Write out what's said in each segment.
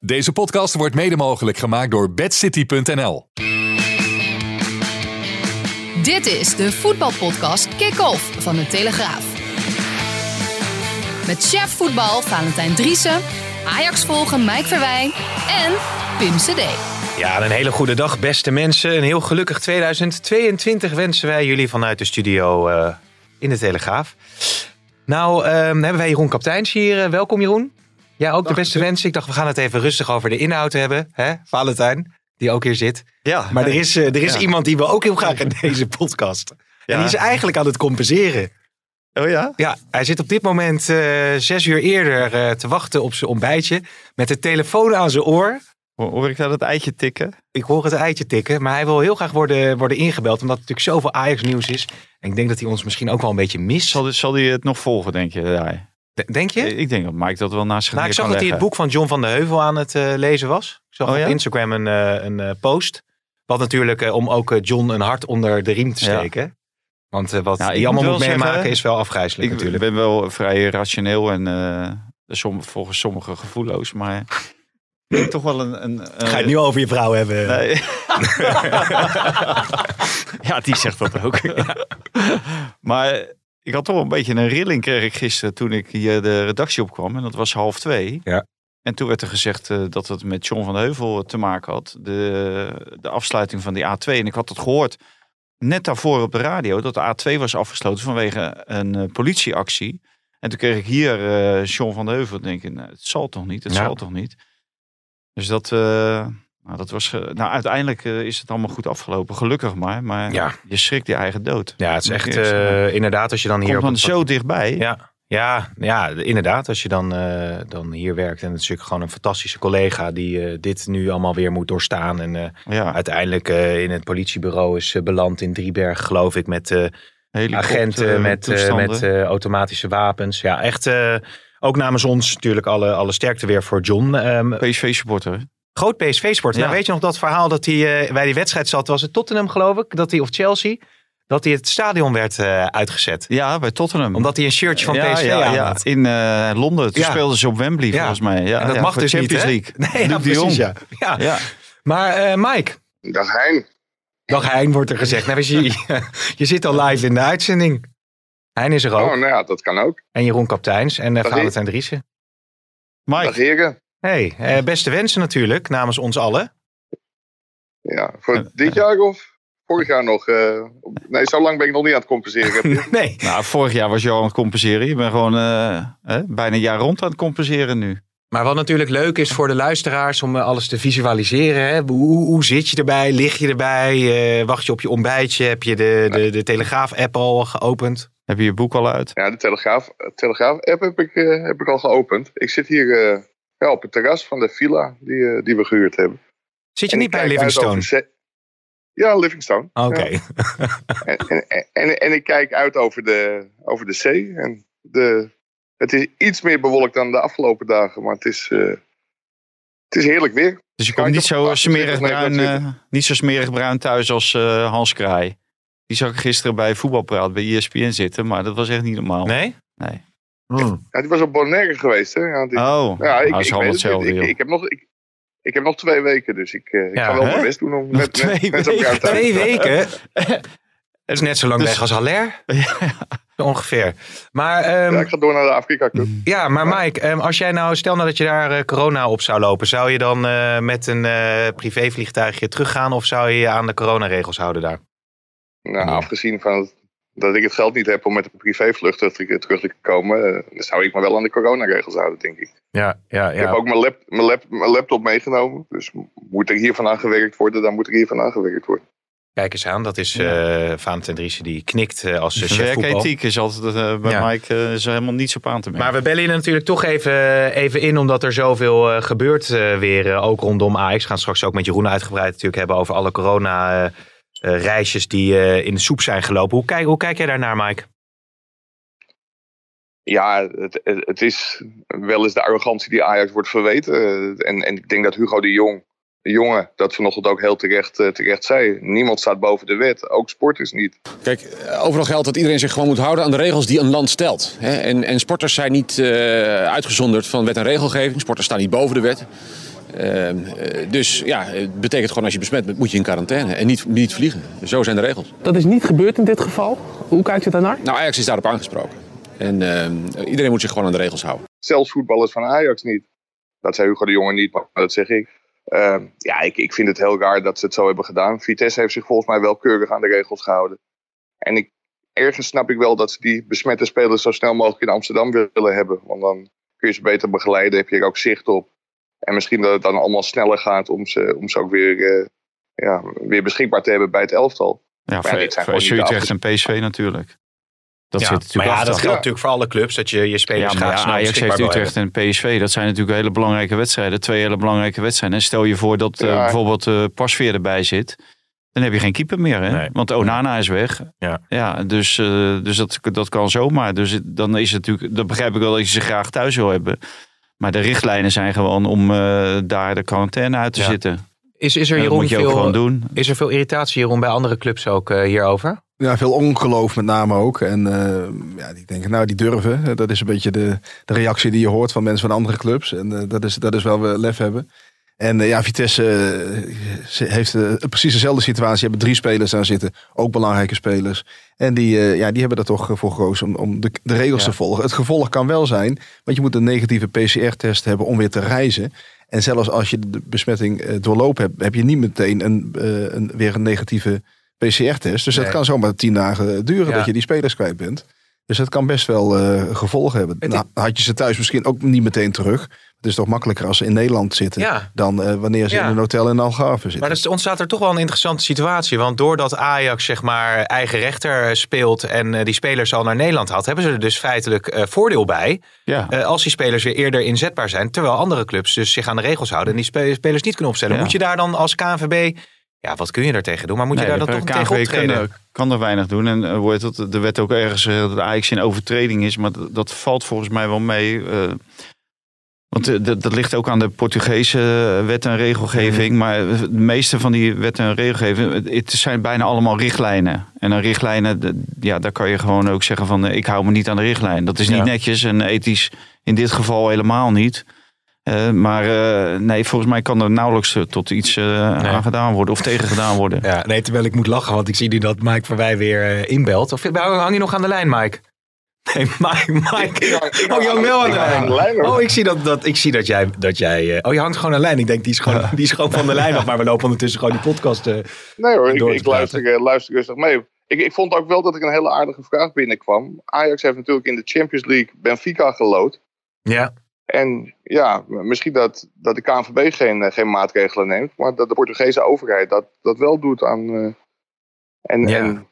Deze podcast wordt mede mogelijk gemaakt door bedcity.nl. Dit is de voetbalpodcast Kick-Off van de Telegraaf. Met chef voetbal Valentijn Driessen, Ajax volgen Mike Verwijn en Pim CD. Ja, een hele goede dag, beste mensen. Een heel gelukkig 2022 wensen wij jullie vanuit de studio eh, in de Telegraaf. Nou, ehm, hebben wij Jeroen Kapteins hier. Eh, welkom Jeroen. Ja, ook de beste wensen. Ik dacht, we gaan het even rustig over de inhoud hebben. Hè? Valentijn, die ook hier zit. Ja, Maar er is, eh, er is Ja. iemand die we ook heel graag in deze podcast. En die is eigenlijk aan het compenseren. Oh ja? Ja, hij zit op dit moment eh, zes uur eerder eh, te wachten op zijn ontbijtje. Met de telefoon aan zijn oor. Hoor ik dat het eitje tikken? Ik hoor het eitje tikken, maar hij wil heel graag worden, worden ingebeld. Omdat er natuurlijk zoveel Ajax-nieuws is. En ik denk dat hij ons misschien ook wel een beetje mist. Zal, zal hij het nog volgen, denk je? Ja. Denk je? Ik denk dat Mike dat wel naast zich Nou, ik zag dat hij het boek van John van de Heuvel aan het eh, lezen was. Ik zag Oh, op? Instagram een, eh, een eh, post. Wat natuurlijk eh, om ook eh, John een hart onder de riem te Ja. steken. Want eh, wat Nou, ik hij allemaal moet meemaken zeggen, is wel afgrijzelijk Ik natuurlijk. ben wel vrij rationeel en eh, som, volgens sommigen gevoelloos, maar ik denk toch wel een... een, een Ga je het nu over je vrouw hebben? Nee. ja, die zegt dat ook. Maar ik had toch een beetje een rilling kreeg ik gisteren toen ik hier de redactie opkwam. En dat was half twee. Ja. En toen werd er gezegd eh, dat het met John van de Heuvel te maken had. De, de afsluiting van die A2. En ik had het gehoord net daarvoor op de radio dat de A2 was afgesloten vanwege een eh, politieactie. En toen kreeg ik hier eh John van de Heuvel. Denk ik, nou, het zal toch niet, het Ja. zal toch niet. Dus dat, nou, dat was. Nou, uiteindelijk eh, is het allemaal goed afgelopen, gelukkig maar. Maar Ja. je schrikt je eigen dood. Ja, het is echt zeggen. eh, inderdaad als je dan hier... Komt op het- zo dichtbij. Ja, ja, ja, inderdaad. Als je dan, eh, dan hier werkt. En het is natuurlijk gewoon een fantastische collega die eh, dit nu allemaal weer moet doorstaan. En eh, ja. uiteindelijk eh, in het politiebureau is eh, beland in Driebergen, geloof ik, met eh, agenten, met, eh, met eh, automatische wapens. Ja, echt. eh, ook namens ons natuurlijk alle, alle sterkte weer voor John. Ehm, PSV-supporter. Groot PSV-sport. Ja. Nou, weet je nog dat verhaal dat hij eh, bij die wedstrijd zat? Was het Tottenham, geloof ik? Dat hij, of Chelsea? Dat hij het stadion werd eh, uitgezet. Ja, bij Tottenham. Omdat hij een shirtje van PSV ja, aan ja, had. in eh, Londen. Toen Ja. speelden ze op Wembley, Ja. volgens mij. Ja, En dat ja, mag dus Champions niet? League. Nee, ja, precies, ja. ja. Ja. Maar eh, Mike, Dag Hein. dag Hein wordt er gezegd. Nou, je, je zit al live in de uitzending. Hein is er ook. Oh, nou ja, dat kan ook. En Jeroen Kapteins en uh, Dag, Valentijn Driessen. Dag Mike, heren. Hey, eh, beste wensen natuurlijk, namens ons allen. Ja, voor dit jaar of vorig jaar nog? eh, nee, zo lang ben ik nog niet aan het compenseren. Nee. nou, vorig jaar was je al aan het compenseren. Je bent gewoon eh, hè, bijna een jaar rond aan het compenseren nu. Maar wat natuurlijk leuk is voor de luisteraars om eh, alles te visualiseren. Hè? Hoe, hoe zit je erbij? Lig je erbij? Eh, wacht je op je ontbijtje? Heb je de, de, de Telegraaf-app al geopend? Heb je je boek al uit? Ja, de Telegraaf, Telegraaf-app heb, ik, eh, heb ik al geopend. Ik zit hier eh, ja, op het terras van de villa die, eh, die we gehuurd hebben. Zit je En niet bij Livingstone? Ja, Livingstone. Oké. Ja. En, en, en, en ik kijk uit over de, over de zee. En de, het is iets meer bewolkt dan de afgelopen dagen, maar het is, eh, het is heerlijk weer. Dus je Kan komt niet zo 28, smerig bruin, 29? eh, niet zo smerig bruin thuis als eh, Hans Kraai. Die zag ik gisteren bij voetbalpraat bij ESPN zitten, maar dat was echt niet normaal. Nee? Nee. Ja, die was op Bonaire geweest, hè? Ja, die- Oh, Ja, ik, nou, is ik, allemaal het hetzelfde. niet. ik, heb nog, ik, ik heb nog twee weken, dus ik, eh, ik Ja, ga wel hè? mijn best doen om Nog met, twee met weken? Twee weken? Dat is net zo lang Dus- weg als Haller. Ongeveer. Maar, ehm, Ja, ik ga door naar de Afrika Cup. ja, maar Mike, ehm, als jij nou, stel nou dat je daar eh, corona op zou lopen, zou je dan eh, met een eh, privévliegtuigje teruggaan of zou je je aan de coronaregels houden daar? Nou, Ja. afgezien van het- dat ik het geld niet heb om met een privévlucht terug te, terug te komen, eh, dan zou ik me wel aan de coronaregels houden, denk ik. Ja, ja, Ik heb ook mijn, lap, mijn, lap, mijn laptop meegenomen, dus moet er hier van aan gewerkt worden, dan moet er hier van aan gewerkt worden. Kijk eens aan, dat is eh Valentijn Driessen die knikt eh, als uh, chef. Werkethiek is altijd eh, bij Ja. Mike is er helemaal niets op aan te merken. Maar we bellen je natuurlijk toch even, even in, omdat er zoveel eh, gebeurt eh, weer, ook rondom Ajax. We gaan straks ook met Jeroen uitgebreid natuurlijk hebben over alle corona-reisjes die eh, in de soep zijn gelopen. Hoe kijk, hoe kijk jij daarnaar, Mike? Ja, het, het is wel eens de arrogantie die Ajax wordt verweten. Eh, En, en ik denk dat Hugo de Jong, de jongen, dat vanochtend ook heel terecht, eh, terecht zei. Niemand staat boven de wet, ook sporters niet. Kijk, eh, overal geldt dat iedereen zich gewoon moet houden aan de regels die een land stelt. Hè? En, en sporters zijn niet eh, uitgezonderd van wet en regelgeving. Sporters staan niet boven de wet. Ehm, eh, dus ja, het betekent gewoon als je besmet bent, moet je in quarantaine en niet, niet vliegen. Zo zijn de regels. Dat is niet gebeurd in dit geval. Hoe kijkt u daarnaar? Nou, Ajax is daarop aangesproken. En ehm, iedereen moet zich gewoon aan de regels houden. Zelfs voetballers van Ajax niet. Dat zei Hugo de Jonge niet, maar dat zeg ik. Eh, ja, ik, ik vind het heel raar dat ze het zo hebben gedaan. Vitesse heeft zich volgens mij wel keurig aan de regels gehouden. En ik, ergens snap ik wel dat ze die besmette spelers zo snel mogelijk in Amsterdam willen hebben. Want dan kun je ze beter begeleiden, heb je er ook zicht op. En misschien dat het dan allemaal sneller gaat om ze, om ze ook weer, eh, ja, weer beschikbaar te hebben bij het elftal. ja, maar voor, Utrecht en PSV natuurlijk. Dat ja, zit natuurlijk maar ja, dat geldt natuurlijk voor alle clubs, dat je je spelers Ja, graag ja, Ajax heeft Utrecht en PSV. Dat zijn natuurlijk hele belangrijke wedstrijden. Twee hele belangrijke wedstrijden. En stel je voor dat eh, bijvoorbeeld eh Pasveer erbij zit. Dan heb je geen keeper meer. Hè? Nee. Want Onana is weg. Ja. Ja, dus, eh, dus dat, dat kan zomaar. Dus dan is het natuurlijk... Dan begrijp ik wel dat je ze graag thuis wil hebben. Maar de richtlijnen zijn gewoon om eh, daar de quarantaine uit te Ja. zitten. Is, is er Jeroen moet je ook gewoon veel, doen. is er veel irritatie Jeroen bij andere clubs ook eh, hierover? Ja, veel ongeloof met name ook. En eh, ja, die denken, nou, die durven. Dat is een beetje de, de reactie die je hoort van mensen van andere clubs. En dat, is, dat is wel we lef hebben. En eh, ja, Vitesse eh, heeft eh, precies dezelfde situatie. Ze hebben drie spelers daar zitten, ook belangrijke spelers. En die, ja, die hebben er toch voor gekozen om, om de, de regels Ja. te volgen. Het gevolg kan wel zijn, want je moet een negatieve PCR-test hebben om weer te reizen. En zelfs als je de besmetting doorlopen hebt, heb je niet meteen een, een, weer een negatieve PCR-test. Dus Nee. dat kan zomaar tien dagen duren Ja. dat je die spelers kwijt bent. Dus dat kan best wel eh, gevolgen hebben. Het- Nou, had je ze thuis misschien ook niet meteen terug. Het is toch makkelijker als ze in Nederland zitten Ja. dan eh, wanneer ze Ja. in een hotel in Algarve zitten. Maar er ontstaat er toch wel een interessante situatie. Want doordat Ajax zeg maar eigen rechter speelt en eh, die spelers al naar Nederland had, hebben ze er dus feitelijk eh, voordeel bij. Ja. eh, als die spelers weer eerder inzetbaar zijn. Terwijl andere clubs dus zich aan de regels houden en die spe- spelers niet kunnen opstellen. Moet je daar dan als KNVB, ja wat kun je daar tegen doen? Maar moet je daar dan toch de tegen optreden? kan, kan er weinig doen. En heet dat, er werd ook ergens dat Ajax in overtreding is. Maar dat, dat valt volgens mij wel mee. eh, want eh, dat, dat ligt ook aan de Portugese eh, wet en regelgeving. Mhm. Maar de meeste van die wet en regelgeving, het- het zijn bijna allemaal richtlijnen. En een richtlijnen, de- ja, daar kan je gewoon ook zeggen van ik hou me niet aan de richtlijn. Dat is niet Ja. netjes en ethisch in dit geval helemaal niet. Eh, maar eh, nee, volgens mij kan er nauwelijks eh, tot iets eh, Nee. aan gedaan worden of tegen gedaan worden. Ja, nee, terwijl ik moet lachen, want ik zie nu dat Mike Verwij weer eh, inbelt. Of hang je nog aan de lijn, Mike? Nee, Mike. Mike. Oh, je hangt wel aan de lijn. Oh, ik zie dat, dat, ik zie dat jij. Dat jij eh, oh, je hangt gewoon aan de lijn. Ik denk, die is gewoon, die is gewoon van de lijn af. Maar we lopen ondertussen gewoon die podcast. eh, Nee hoor, ik, door ik luister, luister rustig mee. Ik, ik vond ook wel dat ik een hele aardige vraag binnenkwam. Ajax heeft natuurlijk in de Champions League Benfica gelood. ja. En ja, misschien dat, dat de KNVB geen, eh, geen maatregelen neemt. Maar dat de Portugese overheid dat, dat wel doet aan... eh, en, Ja. en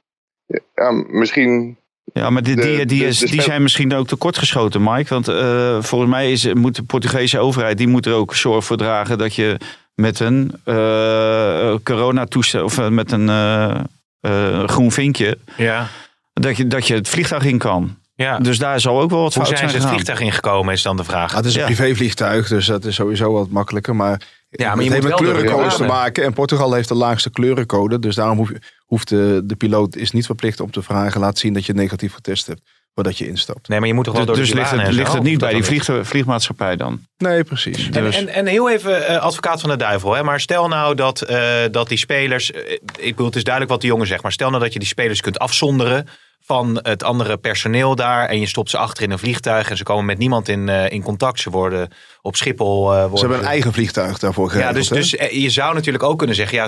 ja, misschien... Ja, maar die, die, die, is, die zijn misschien ook tekortgeschoten, Mike. Want eh, volgens mij is, moet de Portugese overheid... die moet er ook zorg voor dragen dat je met een eh coronatoestel... of met een eh, eh, groen vinkje... Ja. Dat je, dat je het vliegtuig in kan. Ja. Dus daar zal ook wel wat Hoe fout zijn zijn ze het vliegtuig ingekomen, is dan de vraag. Ah, het is een Ja. privévliegtuig, dus dat is sowieso wat makkelijker. Maar, Ja, maar het je heeft moet met kleurencodes te maken. En Portugal heeft de laagste kleurencode. Dus daarom hoef, hoeft de, de piloot is niet verplicht om te vragen... laat zien dat je negatief getest hebt voordat je instapt. Nee, maar je moet toch wel Dus, door dus ligt het, ligt het niet bij die vlieg, vliegmaatschappij dan? Nee, precies. En, Dus, en, en heel even eh, advocaat van de duivel. Hè? Maar stel nou dat, eh, dat die spelers. eh, ik bedoel, het is duidelijk wat de jongen zegt. Maar stel nou dat je die spelers kunt afzonderen van het andere personeel daar. En je stopt ze achter in een vliegtuig. En ze komen met niemand in, eh, in contact. Ze worden op Schiphol. eh, worden ze hebben een eigen vliegtuig daarvoor Ja, geregeld. dus, hè? dus eh, je zou natuurlijk ook kunnen zeggen. Ja,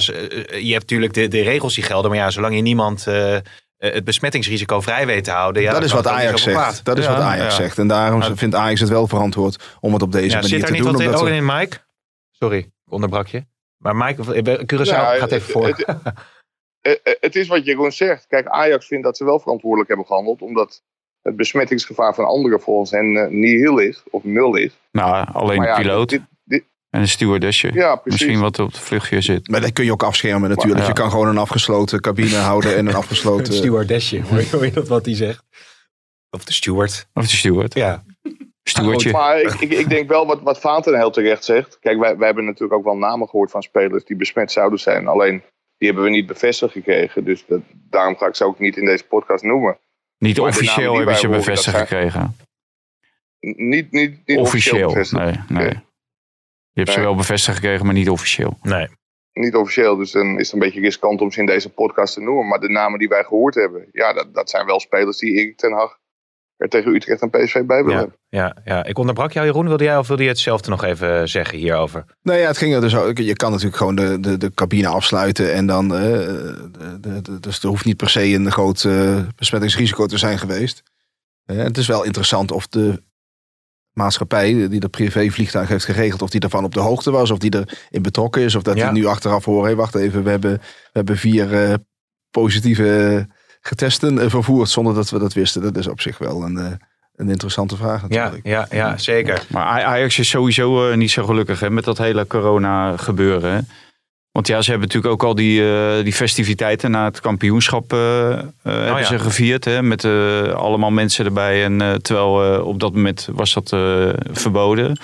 je hebt natuurlijk de, de regels die gelden. Maar ja, zolang je niemand. het besmettingsrisico vrij weet te houden. Ja, dat is wat Ajax niet zegt. Dat is Ja, wat Ajax ja. zegt. En daarom vindt Ajax het wel verantwoord om het op deze Ja, manier zit te daar niet doen. wat omdat ook er- in, Mike? Sorry, onderbrak je. Maar Mike, Curaçao Ja, gaat even voor. Het, het is wat Jeroen zegt. Kijk, Ajax vindt dat ze wel verantwoordelijk hebben gehandeld. Omdat het besmettingsgevaar van anderen volgens hen uh, niet heel is. Of nul is. Nou, alleen ja, de piloot dit- dit- en een stewardessje. ja, precies. Misschien wat op de vluchtje zit. Maar dat kun je ook afschermen natuurlijk. Ja. Je kan gewoon een afgesloten cabine houden en een afgesloten... Stewardessje, hoor je, hoor je dat wat hij zegt? Of de steward. Of de steward. Ja. Stewardje. Maar ik, ik, ik denk wel wat, wat Vaten heel terecht zegt. Kijk, wij, wij hebben natuurlijk ook wel namen gehoord van spelers die besmet zouden zijn. Alleen, die hebben we niet bevestigd gekregen. Dus dat, daarom ga ik ze ook niet in deze podcast noemen. Niet Maar officieel hebben ze bevestigd gekregen. Niet, niet, niet Officieel. Nee, nee. Je hebt ze wel bevestigd gekregen, maar niet officieel. Nee. Niet officieel, dus dan is het een beetje riskant om ze in deze podcast te noemen. Maar de namen die wij gehoord hebben, ja, dat, dat zijn wel spelers die Erik ten Hag er tegen Utrecht en PSV bij willen Ja, hebben. ja, ja, ik onderbrak jou, Jeroen. Wilde jij of wilde je hetzelfde nog even zeggen hierover? Nou ja, het ging er dus ook. Je kan natuurlijk gewoon de, de, de cabine afsluiten en dan. eh, de, de, dus er hoeft niet per se een groot eh, besmettingsrisico te zijn geweest. Eh, het is wel interessant of de maatschappij die de privévliegtuig heeft geregeld, of die ervan op de hoogte was, of die erin betrokken is, of dat Ja. die nu achteraf horen. Hé, wacht even, we hebben, we hebben vier eh, positieve getesten eh, vervoerd zonder dat we dat wisten. Dat is op zich wel een, eh, een interessante vraag Ja, natuurlijk. ja, ja, zeker. Maar Aj- Ajax is sowieso eh, niet zo gelukkig hè, met dat hele corona gebeuren. Hè. Want ja, ze hebben natuurlijk ook al die, eh, die festiviteiten na het kampioenschap eh, eh, hebben ja. ze gevierd. Hè, met allemaal mensen erbij. En, eh, terwijl eh, op dat moment was dat eh, verboden.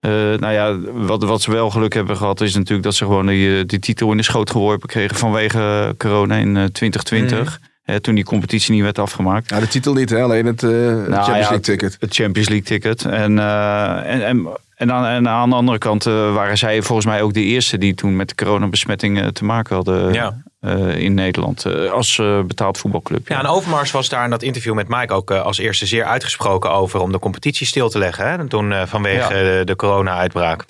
Eh, nou ja, wat, wat ze wel geluk hebben gehad is natuurlijk dat ze gewoon die, die titel in de schoot geworpen kregen vanwege corona in eh, 2020. Hè, toen die competitie niet werd afgemaakt. Ja, de titel niet, hè? alleen het eh Champions Nou ja, League ticket. Het Champions League ticket. En, eh, en, en, en, aan, en aan de andere kant eh, waren zij volgens mij ook de eerste die toen met de coronabesmetting te maken hadden Ja. eh, in Nederland. eh, als eh, betaald voetbalclub. Ja, en Overmars was daar in dat interview met Mike ook als eerste zeer uitgesproken over om de competitie stil te leggen. Hè? Toen eh, vanwege Ja. de corona-uitbraak.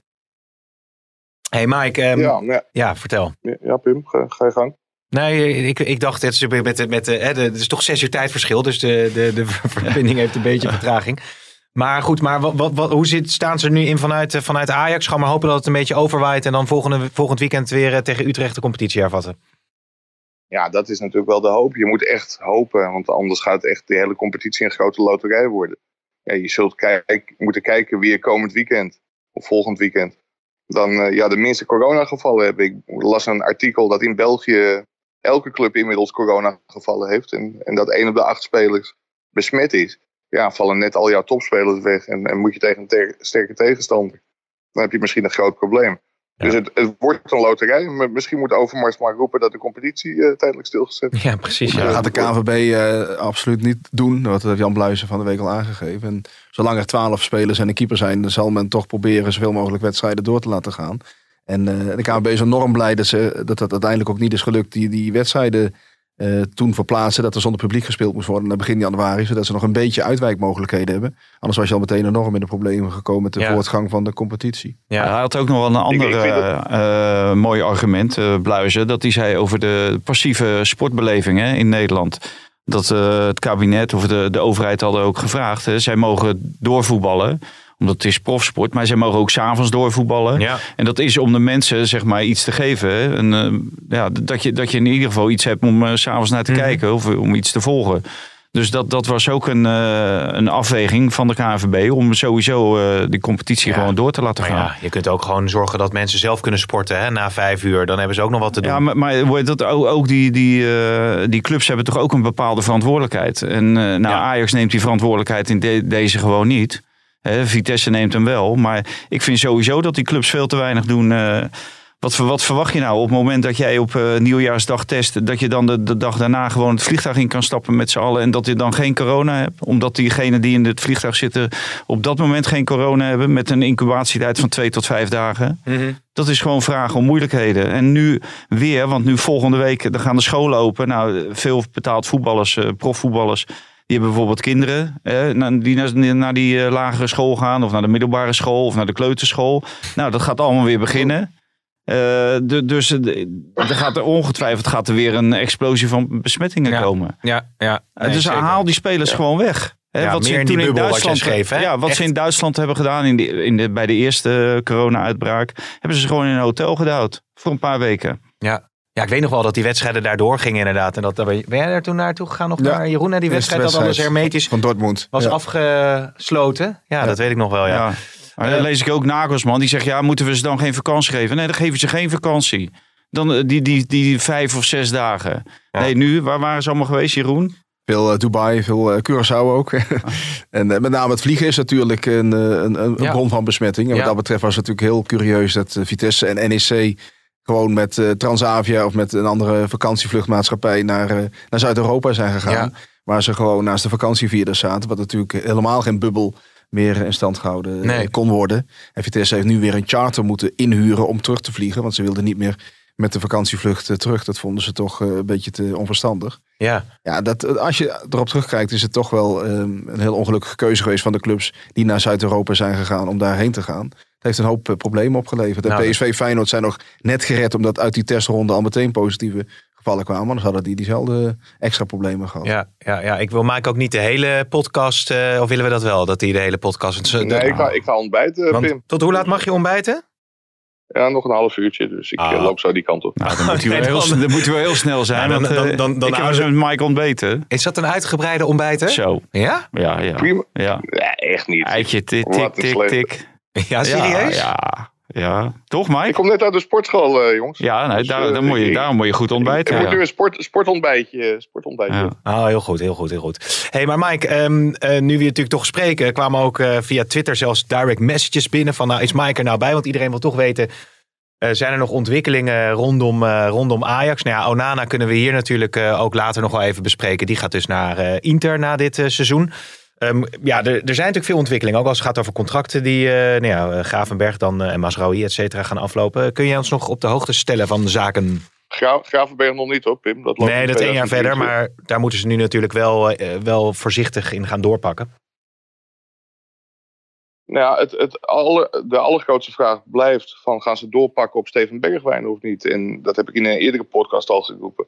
hey Mike, ehm, ja. ja, ja, vertel. ja, ja, Pim, ga, ga je gang. Nee, ik, ik dacht, het is, met, met, hè, de, het is toch zes uur tijdverschil, dus de, de, de verbinding heeft een beetje vertraging. Maar goed, maar wat, wat, wat, hoe zit, staan ze er nu in vanuit, eh, vanuit Ajax? Gaan we hopen dat het een beetje overwaait en dan volgende, volgend weekend weer eh, tegen Utrecht de competitie hervatten. Ja, dat is natuurlijk wel de hoop. Je moet echt hopen, want anders gaat echt de hele competitie een grote loterij worden. Ja, je zult kijk, moeten kijken wie er komend weekend of volgend weekend dan eh, ja, de minste coronagevallen hebben. Ik las een artikel dat in België elke club inmiddels coronagevallen heeft en, en dat één op de acht spelers besmet is. Ja, vallen net al jouw topspelers weg en, en moet je tegen een te- sterke tegenstander. Dan heb je misschien een groot probleem. Ja. Dus het, het wordt een loterij. Misschien moet Overmars maar roepen dat de competitie eh, tijdelijk stilgezet is. Ja, precies. Dat Ja. gaat de KNVB eh, absoluut niet doen. Dat heeft Jan Bluizen van de week al aangegeven. En zolang er twaalf spelers en een keeper zijn, dan zal men toch proberen zoveel mogelijk wedstrijden door te laten gaan. En eh, de KNVB is enorm blij dat, ze, dat dat uiteindelijk ook niet is gelukt. Die, die wedstrijden eh, toen verplaatsen, dat er zonder publiek gespeeld moest worden naar begin januari. Zodat ze nog een beetje uitwijkmogelijkheden hebben. Anders was je al meteen enorm in de problemen gekomen met de Ja. voortgang van de competitie. Ja. Hij had ook nog wel een ander vind eh, mooi argument, eh Bluizen. Dat hij zei over de passieve sportbeleving hè, in Nederland. Dat eh, het kabinet of de, de overheid hadden ook gevraagd. Hè, zij mogen doorvoetballen, omdat het is profsport. Maar zij mogen ook s'avonds doorvoetballen. Ja. En dat is om de mensen zeg maar iets te geven. hè. En, eh, ja, dat, je, dat je in ieder geval iets hebt om eh, s s'avonds naar te Mhm. kijken. Of eh, om iets te volgen. Dus dat, dat was ook een, eh, een afweging van de KNVB. Om sowieso eh die competitie Ja. gewoon door te laten Maar gaan. ja, je kunt ook gewoon zorgen dat mensen zelf kunnen sporten hè, na vijf uur. Dan hebben ze ook nog wat te doen. Ja, maar, maar dat ook, die, die, eh, die clubs hebben toch ook een bepaalde verantwoordelijkheid. En eh, nou, Ja. Ajax neemt die verantwoordelijkheid in de- deze gewoon niet. Vitesse neemt hem wel. Maar ik vind sowieso dat die clubs veel te weinig doen. eh, wat, wat verwacht je nou op het moment dat jij op eh, nieuwjaarsdag test... dat je dan de, de dag daarna gewoon het vliegtuig in kan stappen met z'n allen... en dat je dan geen corona hebt? Omdat diegenen die in het vliegtuig zitten op dat moment geen corona hebben... met een incubatietijd van twee tot vijf dagen... Mhm. Dat is gewoon vragen om moeilijkheden. En nu weer, want nu volgende week dan gaan de scholen open. Nou, veel betaald voetballers, eh, profvoetballers, die hebben bijvoorbeeld kinderen eh, die naar, naar die eh, lagere school gaan, of naar de middelbare school, of naar de kleuterschool. Nou, dat gaat allemaal weer beginnen. Eh, de- dus eh, er gaat er ongetwijfeld gaat er weer een explosie van besmettingen Ja. komen. Ja, ja. Nee, dus zeker. haal die spelers gewoon weg. Hè, Ja, wat ze in toen Duitsland, schreef? Ja, wat Echt. ze in Duitsland hebben gedaan in de, in de, bij de eerste corona-uitbraak, hebben ze gewoon in een hotel gedouwd voor een paar weken. Ja. Ja, ik weet nog wel dat die wedstrijden daardoor gingen inderdaad. En dat, ben jij daar toen naartoe gegaan nog Ja. naar Jeroen? Naar die wedstrijd dat alles hermetisch Van Dortmund. was Ja. afgesloten? Ja, dat weet ik nog wel, ja. Ja. Maar dan lees ik ook Nagelsman, die zegt, ja, moeten we ze dan geen vakantie geven? Nee, dan geven ze geen vakantie. Dan eh, die, die, die vijf of zes dagen. Ja. Nee, nu, waar waren ze allemaal geweest, Jeroen? Veel eh, Dubai, veel eh, Curaçao ook. en met name het vliegen is natuurlijk een, een, een Ja. bron van besmetting. En Ja. wat dat betreft was het natuurlijk heel curieus dat Vitesse en NEC gewoon met eh, Transavia of met een andere vakantievluchtmaatschappij naar, eh, naar Zuid-Europa zijn gegaan. Ja. Waar ze gewoon naast de vakantievierders zaten. Wat natuurlijk helemaal geen bubbel meer in stand gehouden eh, Nee. kon worden. En Vitesse heeft nu weer een charter moeten inhuren om terug te vliegen. Want ze wilden niet meer met de vakantievlucht terug. Dat vonden ze toch een beetje te onverstandig. Ja, Ja, dat, als je erop terugkijkt, is het toch wel ehm, een heel ongelukkige keuze geweest van de clubs die naar Zuid-Europa zijn gegaan om daarheen te gaan. Het heeft een hoop eh, problemen opgeleverd. En Nou, PSV Feyenoord zijn nog net gered omdat uit die testronde al meteen positieve gevallen kwamen. Anders hadden die diezelfde extra problemen gehad. ja, ja, ja. Ik wil Mike ook niet de hele podcast, eh, of willen we dat wel, dat hij de hele podcast... Nee, ik ga, ik ga ontbijten, want Pim. tot hoe laat mag je ontbijten? Ja, nog een half uurtje, dus ik Ah. eh, loop zo die kant op. Nou, dan moet Nee, heel, dan- dan moet wel heel snel zijn. Ja, dan- dan- dan- dan ik heb houden eens met Mike ontbeten. Is dat een uitgebreide ontbijt, hè? Zo, Ja? ja, ja. Prima. Ja, Ja, echt niet. eitje, tik, tik, tik, tik. Ja, serieus? Ja, ja, ja. Toch, Mike? Ik kom net uit de sportschool, eh, jongens. Ja, nee, Dus, daar, eh, dan moet je, daarom moet je goed ontbijten. Ik moet nu een sport, sportontbijtje. sportontbijtje. Ja. Oh, heel goed, heel goed, heel goed. hey, maar Mike, ehm, eh, nu we je natuurlijk toch spreken, kwamen ook eh, via Twitter zelfs direct messages binnen van, nou, is Mike er nou bij? Want iedereen wil toch weten, eh, zijn er nog ontwikkelingen rondom, eh, rondom Ajax? Nou ja, Onana kunnen we hier natuurlijk eh, ook later nog wel even bespreken. Die gaat dus naar eh, Inter na dit eh, seizoen. Ehm, ja, er, er zijn natuurlijk veel ontwikkelingen. Ook als het gaat over contracten die eh nou ja, eh, Gravenberg dan, eh, en Masraoui, et cetera, gaan aflopen. Kun je ons nog op de hoogte stellen van de zaken? Gra Gravenberg nog niet, hoor, Pim. Dat loopt Nee, dat één jaar verder. 2023. Maar daar moeten ze nu natuurlijk wel, wel voorzichtig in gaan doorpakken. Nou ja, het, het aller, de allergrootste vraag blijft van gaan ze doorpakken op Steven Bergwijn of niet? En dat heb ik in een eerdere podcast al geroepen.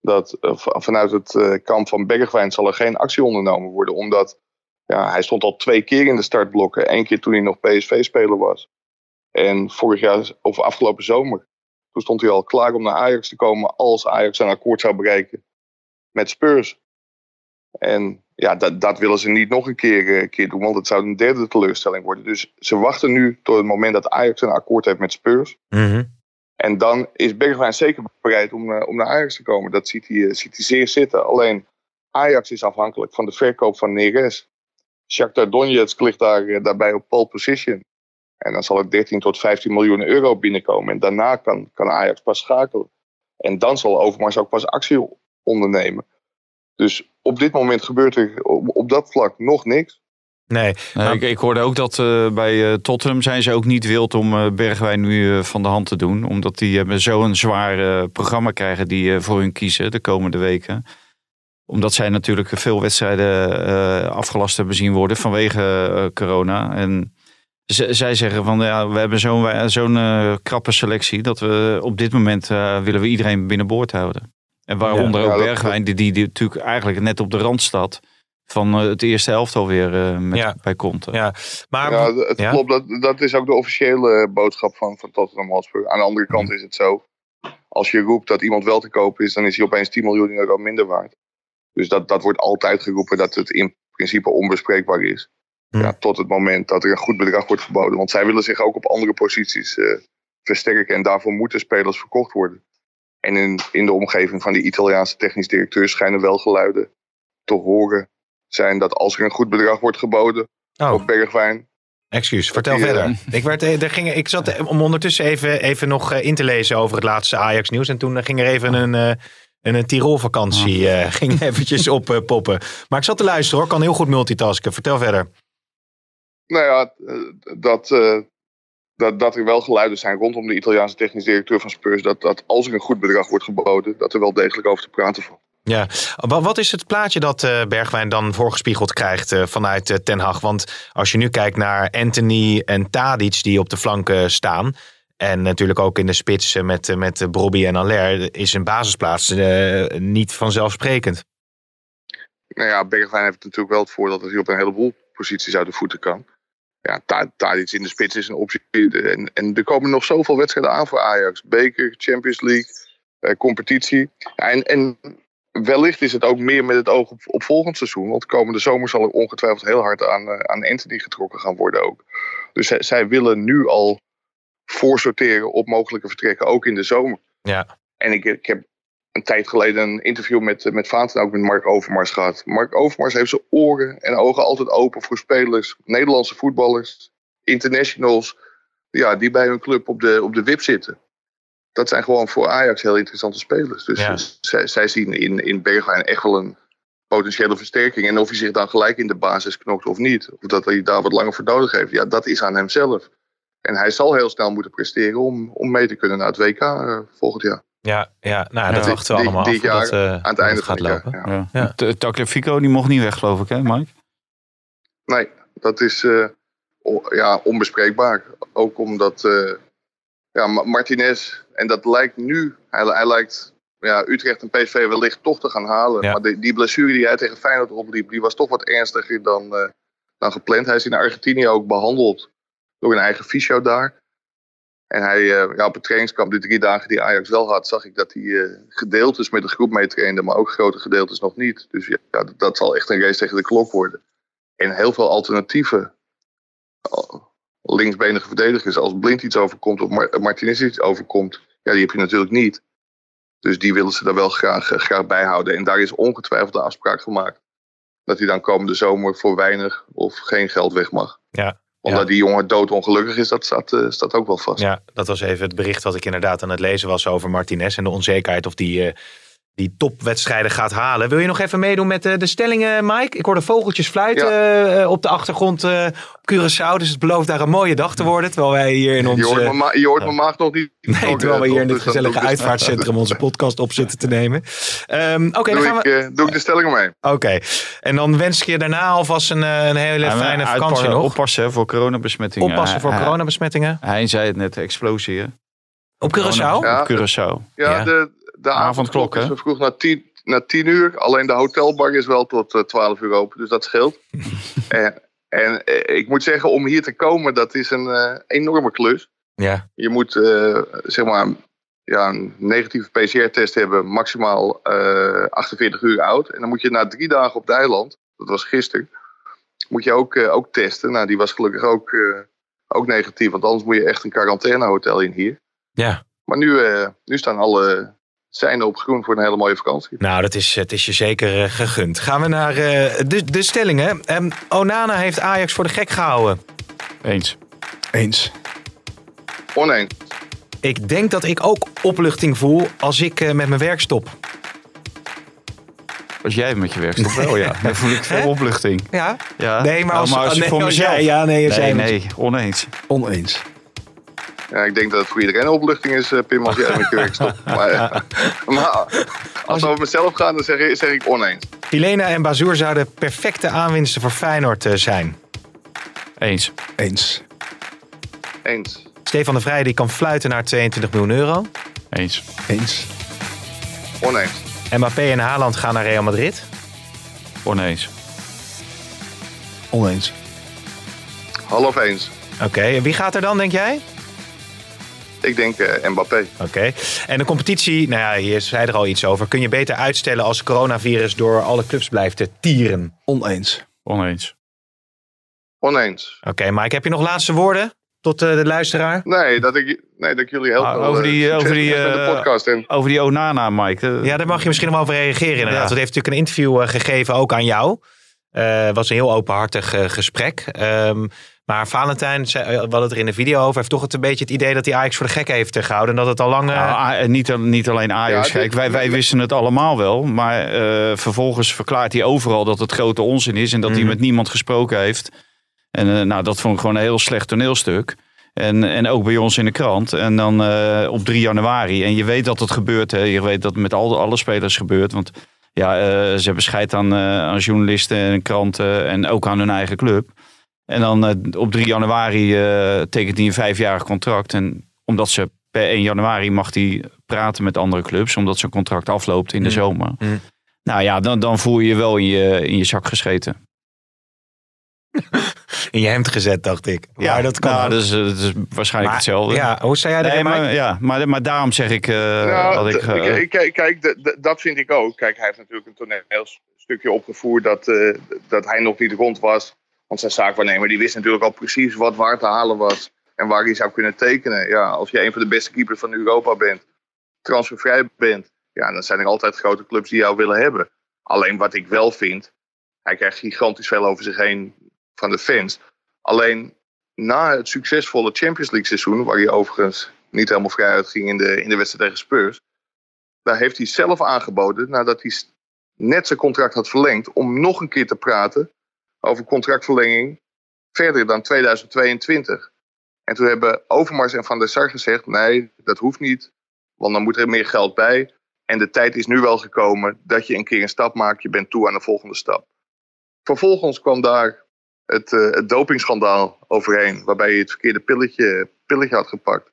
Dat vanuit het kamp van Bergwijn zal er geen actie ondernomen worden. Omdat ja, hij stond al twee keer in de startblokken. Eén keer toen hij nog PSV-speler was. En vorig jaar, of afgelopen zomer, toen stond hij al klaar om naar Ajax te komen als Ajax een akkoord zou bereiken met Spurs. En ja, dat, dat willen ze niet nog een keer, eh, keer doen, want het zou een derde teleurstelling worden. Dus ze wachten nu tot het moment dat Ajax een akkoord heeft met Spurs. En dan is Bergwijn zeker bereid om, eh, om naar Ajax te komen. Dat ziet hij, eh, ziet hij zeer zitten. Alleen Ajax is afhankelijk van de verkoop van Neres. Shakhtar Donetsk ligt daar, eh, daarbij op pole position. En dan zal er 13 tot 15 miljoen euro binnenkomen. En daarna kan, kan Ajax pas schakelen. En dan zal Overmars ook pas actie ondernemen. Dus op dit moment gebeurt er op, op dat vlak nog niks. Nee, ik, ik hoorde ook dat eh, bij eh, Tottenham zijn ze ook niet wild om eh, Bergwijn nu van de hand te doen. Omdat die zo'n zwaar eh, programma krijgen die eh, voor hun kiezen de komende weken. Omdat zij natuurlijk veel wedstrijden eh, afgelast hebben zien worden vanwege eh, corona. En z- zij zeggen van ja, we hebben zo'n zo'n eh, krappe selectie dat we op dit moment eh, willen we iedereen binnenboord houden. En waaronder Ja, ook Bergwijn, die, die, die natuurlijk eigenlijk net op de rand staat van eh, het eerste elftal weer eh, met, Ja. bij Conte. ja. Maar Ja, het ja? klopt. Dat, dat is ook de officiële boodschap van, van Tottenham Hotspur. Aan de andere kant is het zo. Als je roept dat iemand wel te koop is, dan is hij opeens 10 miljoen euro minder waard. Dus dat, dat wordt altijd geroepen dat het in principe onbespreekbaar is. Hm. Ja, tot het moment dat er een goed bedrag wordt geboden. Want zij willen zich ook op andere posities eh, versterken. En daarvoor moeten spelers verkocht worden. En in, in de omgeving van die Italiaanse technisch directeur schijnen wel geluiden te horen zijn dat als er een goed bedrag wordt geboden Oh, op Bergwijn, excuus. Vertel eh, verder. Ik, werd, eh, er ging, ik zat om ondertussen even, even nog in te lezen over het laatste Ajax nieuws. En toen ging er even een, eh, een, een Tirol vakantie eh, ging eventjes op eh, poppen. Maar ik zat te luisteren hoor. Kan heel goed multitasken. Vertel verder. Nou ja, eh, dat, eh, dat, dat er wel geluiden zijn rondom de Italiaanse technisch directeur van Spurs. Dat, dat als er een goed bedrag wordt geboden, dat er wel degelijk over te praten valt. Ja, Wa- wat is het plaatje dat eh, Bergwijn dan voorgespiegeld krijgt eh, vanuit eh, Ten Hag? Want als je nu kijkt naar Anthony en Tadic die op de flanken staan... en natuurlijk ook in de spits eh, met, eh, met eh, Brobby en Aller... is een basisplaats niet vanzelfsprekend. Nou ja, Bergwijn heeft natuurlijk wel het voordeel dat hij op een heleboel posities uit de voeten kan. Ja, Ta- Tadic in de spits is een optie. En, en er komen nog zoveel wedstrijden aan voor Ajax. Beker, Champions League, eh, competitie. En, en wellicht is het ook meer met het oog op, volgend seizoen. Want komende zomer zal er ongetwijfeld heel hard aan, aan Anthony getrokken gaan worden ook. Dus zij willen nu al voorsorteren op mogelijke vertrekken, ook in de zomer. Ja. En ik, ik heb een tijd geleden een interview met, eh, met Vaat en ook met Mark Overmars gehad. Mark Overmars heeft zijn oren en ogen altijd open voor spelers, Nederlandse voetballers, internationals, ja, die bij hun club op de, op de wip zitten. Dat zijn gewoon voor Ajax heel interessante spelers. Dus Ja. zij, zij zien in, in Bergwijn echt wel een potentiële versterking. En of hij zich dan gelijk in de basis knokt of niet, of dat hij daar wat langer voor nodig heeft, ja, dat is aan hemzelf. En hij zal heel snel moeten presteren om, om mee te kunnen naar het WK eh, volgend jaar. Ja, ja, nou, dat Ja. wachten we Dit- allemaal dit af jaar dat, eh, aan het einde gaat van het lopen. jaar. Ja. Ja. Tagliafico die mocht niet weg, geloof ik, hè, Mike? Nee, dat is eh, ja, onbespreekbaar. Ook omdat eh, ja, Ma- Martinez, en dat lijkt nu, hij, hij lijkt ja, Utrecht en PSV wellicht toch te gaan halen. Ja. Maar die, die blessure die hij tegen Feyenoord opliep, die was toch wat ernstiger dan, eh, dan gepland. Hij is in Argentinië ook behandeld door een eigen fysio daar. En hij, eh, ja, op het trainingskamp, de drie dagen die Ajax wel had, zag ik dat hij eh, gedeeltes met de groep meetrainde, maar ook grote gedeeltes nog niet. Dus ja, dat, zal echt een race tegen de klok worden. En heel veel alternatieven. Linksbenige verdedigers. Als Blind iets overkomt of Mar- Martinez iets overkomt. Ja, die heb je natuurlijk niet. Dus die willen ze daar wel graag, eh, graag bij houden. En daar is ongetwijfeld de afspraak gemaakt. Dat hij dan komende zomer voor weinig of geen geld weg mag. Ja. Omdat Ja. die jongen doodongelukkig is, dat staat, eh, staat ook wel vast. Ja, dat was even het bericht wat ik inderdaad aan het lezen was over Martinez en de onzekerheid of die, eh, die topwedstrijden gaat halen. Wil je nog even meedoen met eh, de stellingen, Mike? Ik hoorde vogeltjes fluiten eh, op de achtergrond eh, op Curaçao, dus het belooft daar een mooie dag te worden. Terwijl wij hier in ons... je hoort, je hoort mijn maag nog niet. Nee, terwijl we hier in dit Dus dan gezellige ik de- uitvaartcentrum onze podcast op zitten te nemen. Ehm, Oké, dan Doe, gaan ik, we. eh, doe ik de stellingen mee. Oké, en dan wens ik je daarna alvast een, een hele Ja, fijne vakantie nog. Oppassen hè, voor coronabesmettingen. Oppassen voor coronabesmettingen. Hij zei het net, explosie. Op Curaçao? Ja. Op Curaçao. Ja, Ja. de, de Avondklok, avondklok hè? is we vroeg naar tien, naar tien uur. Alleen de hotelbar is wel tot eh, 12 uur open, dus dat scheelt. en en eh, ik moet zeggen, om hier te komen, dat is een eh, enorme klus. Ja, Je moet eh, zeg maar ja, een negatieve PCR-test hebben, maximaal eh 48 uur oud. En dan moet je na drie dagen op het eiland, dat was gisteren, moet je ook, eh, ook testen. Nou, die was gelukkig ook, eh, ook negatief, want anders moet je echt een quarantainehotel in hier. ja. Maar nu, eh, nu staan alle seinen op groen voor een hele mooie vakantie. Nou, dat is, het is je zeker eh, gegund. Gaan we naar eh, de, de stellingen. Ehm, Onana heeft Ajax voor de gek gehouden. Eens. Eens. Oneens. Ik denk dat ik ook opluchting voel als ik eh, met mijn werk stop. Als jij met je werk stopt wel, ja. Dan voel ik veel opluchting. Ja? Ja. Nee, maar als, Nou, oh, je nee, voor als mezelf. jij- ja, nee, als Nee, nee, oneens. Oneens. Ja, ik denk dat het voor iedereen een opluchting is, eh, Pim, als jij met je werk stopt. Maar, maar als we over mezelf gaan, dan zeg ik, zeg ik oneens. Helena en Bazoer zouden perfecte aanwinsten voor Feyenoord eh, zijn. Eens. Eens. Eens. Stefan de Vrij die kan fluiten naar 22 miljoen euro. Eens. Eens. Oneens. Mbappé en Haaland gaan naar Real Madrid. Oneens. Oneens. Half eens. Oké, en wie gaat er dan, denk jij? Ik denk eh, Mbappé. Oké. En de competitie, nou ja, hier zei er al iets over. Kun je beter uitstellen als coronavirus door alle clubs blijft te tieren? Oneens. Oneens. Oneens. Oké, Mike, heb je nog laatste woorden tot eh, de luisteraar? Nee, dat ik, nee, dat ik jullie heel Ah, veel over eh, die- over die, eh, podcast. En Over die Onana, Mike. eh, Ja, daar mag je misschien nog wel over reageren inderdaad. Ja. Hij heeft natuurlijk een interview eh, gegeven ook aan jou. Het was een heel openhartig eh, gesprek. Ehm, maar Valentijn, zei, eh, we hadden het er in de video over, heeft toch het een beetje het idee dat hij Ajax voor de gek heeft eh, gehouden. En dat het al lang... eh, Nou, A- en niet, niet alleen Ajax. Ja, Kijk, dit- wij, wij wisten het allemaal wel. Maar eh, vervolgens verklaart hij overal dat het grote onzin is. En dat Mhm. hij met niemand gesproken heeft. En eh, nou, dat vond ik gewoon een heel slecht toneelstuk. En, en ook bij ons in de krant. En dan eh, op 3 januari. En je weet dat het gebeurt. Hè. Je weet dat het met al, alle spelers gebeurt. Want ja, eh, ze hebben scheid aan, eh, aan journalisten en kranten. En ook aan hun eigen club. En dan eh, op 3 januari eh, tekent hij een vijfjarig contract. En omdat ze per 1 januari mag hij praten met andere clubs. Omdat zijn contract afloopt in de Mm. zomer. Mm. Nou ja, dan, dan voel je je wel in je, in je zak gescheten. in je hemd gezet, dacht ik. Ja, dat kan. nou, dat, is, eh, dat is waarschijnlijk Maar, hetzelfde. Ja, hoe zei jij Nee, Mike? maar, ja, maar, maar daarom zeg ik eh, Nou, dat ik... eh, kijk, kijk dat vind ik ook. Kijk, hij heeft natuurlijk een toneelstukje opgevoerd dat, eh, dat hij nog niet rond was. Want zijn zaakwaarnemer die wist natuurlijk al precies wat waar te halen was. En waar hij zou kunnen tekenen. Ja, als je een van de beste keepers van Europa bent, transfervrij bent. Ja, dan zijn er altijd grote clubs die jou willen hebben. Alleen wat ik wel vind, hij krijgt gigantisch veel over zich heen van de fans. Alleen na het succesvolle Champions League seizoen, waar hij overigens niet helemaal vrij uitging in de, in de wedstrijd tegen Spurs. Daar heeft hij zelf aangeboden, nadat hij net zijn contract had verlengd, om nog een keer te praten over contractverlenging verder dan 2022. En toen hebben Overmars en Van der Sar gezegd, nee, dat hoeft niet, want dan moet er meer geld bij. En de tijd is nu wel gekomen dat je een keer een stap maakt, je bent toe aan de volgende stap. Vervolgens kwam daar het, het dopingschandaal overheen, waarbij hij het verkeerde pilletje, pilletje had gepakt.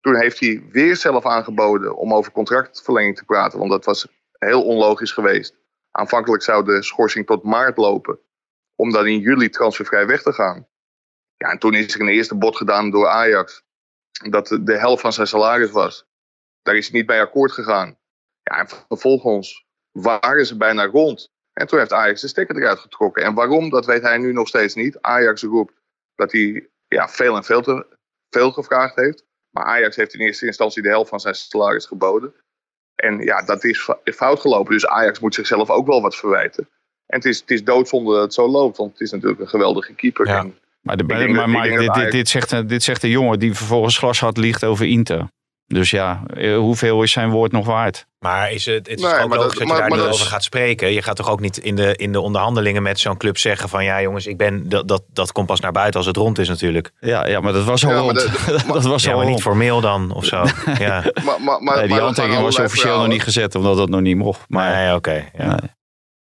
Toen heeft hij weer zelf aangeboden om over contractverlenging te praten, want dat was heel onlogisch geweest. Aanvankelijk zou de schorsing tot maart lopen, om dan in juli transfervrij weg te gaan. Ja, en toen is er een eerste bod gedaan door Ajax, dat de, helft van zijn salaris was. Daar is hij niet mee akkoord gegaan. Ja, en vervolgens waren ze bijna rond. En toen heeft Ajax de stekker eruit getrokken. En waarom, dat weet hij nu nog steeds niet. Ajax roept dat hij ja, veel en veel te veel gevraagd heeft. Maar Ajax heeft in eerste instantie de helft van zijn salaris geboden. En ja, dat is fout gelopen. Dus Ajax moet zichzelf ook wel wat verwijten. En het is, het is doodzonde dat het zo loopt. Want het is natuurlijk een geweldige keeper. Ja. En Maar, de, maar dit, dit, zegt, een- dit zegt een jongen die vervolgens glashard liegt over Inter. Dus ja, eh, hoeveel is zijn woord nog waard? Maar is het, het is Nee, ook logisch dat- dat je daar maar niet over gaat spreken. Je gaat toch ook niet in de, in de onderhandelingen met zo'n club zeggen van... ja jongens, ik ben, dat, dat, dat komt pas naar buiten als het rond is natuurlijk. Ja, ja maar dat was al Ja, rond. de- dat was Ja, al maar niet formeel dan of zo. ja. Maar, maar, maar, Nee, die handtekening was officieel nog niet gezet, omdat dat nog niet mocht. Maar Nee, oké. ja. nee.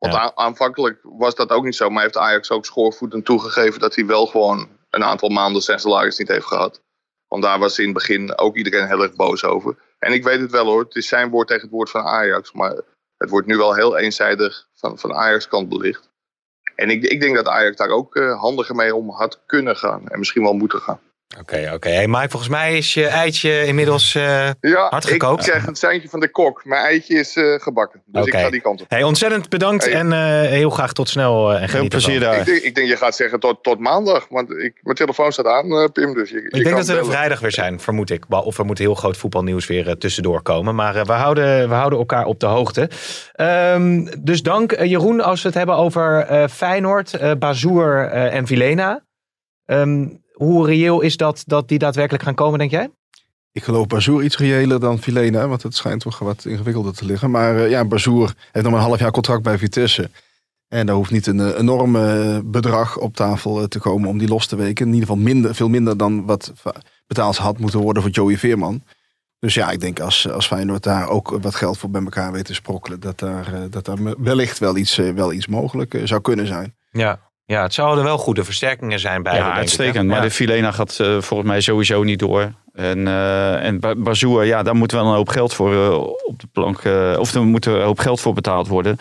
Want Ja. aanvankelijk was dat ook niet zo. Maar heeft Ajax ook schoorvoetend toegegeven dat hij wel gewoon een aantal maanden zijn salaris niet heeft gehad. Want daar was in het begin ook iedereen heel erg boos over. En ik weet het wel hoor, het is zijn woord tegen het woord van Ajax. Maar het wordt nu wel heel eenzijdig van, van Ajax kant belicht. En ik, ik denk dat Ajax daar ook eh, handiger mee om had kunnen gaan. En misschien wel moeten gaan. Oké, oké. Hey, Mike, volgens mij is je eitje inmiddels... eh, Ja, Hard ik gekookt? krijg een seintje van de kok. Mijn eitje is eh, gebakken. Dus ik ga die kant op. Hey, ontzettend bedankt Hey. en eh, heel graag tot snel. en Veel geniet plezier daar. Ik denk, ik denk je gaat zeggen tot, tot maandag. Want ik, mijn telefoon staat aan, Pim. Dus je, je Ik denk dat we er vrijdag weer zijn, vermoed ik. Of er moet heel groot voetbalnieuws weer tussendoor komen. Maar eh, we, houden, we houden elkaar op de hoogte. Ehm, dus dank Jeroen als we het hebben over eh, Feyenoord, eh Bazoer eh, en Vilena. Ehm, hoe reëel is dat dat die daadwerkelijk gaan komen, denk jij? Ik geloof Bazoer iets reëler dan Filena, want het schijnt toch wat ingewikkelder te liggen. Maar eh, ja, Bazoer heeft nog maar een half jaar contract bij Vitesse. En daar hoeft niet een eh, enorm eh, bedrag op tafel te komen om die los te weken. In ieder geval minder, veel minder dan wat betaald had moeten worden voor Joey Veerman. Dus ja, ik denk als, als Feyenoord daar ook wat geld voor bij elkaar weet te sprokkelen, dat daar, dat daar wellicht wel iets, wel iets mogelijk zou kunnen zijn. Ja. Ja, het zouden wel goede versterkingen zijn bij. Ja, uitstekend. Maar de Filena gaat eh, volgens mij sowieso niet door. En, eh en Ba- Bazoer, ja, daar moet wel een hoop geld voor eh, op de plank. of er moet een hoop geld voor betaald worden.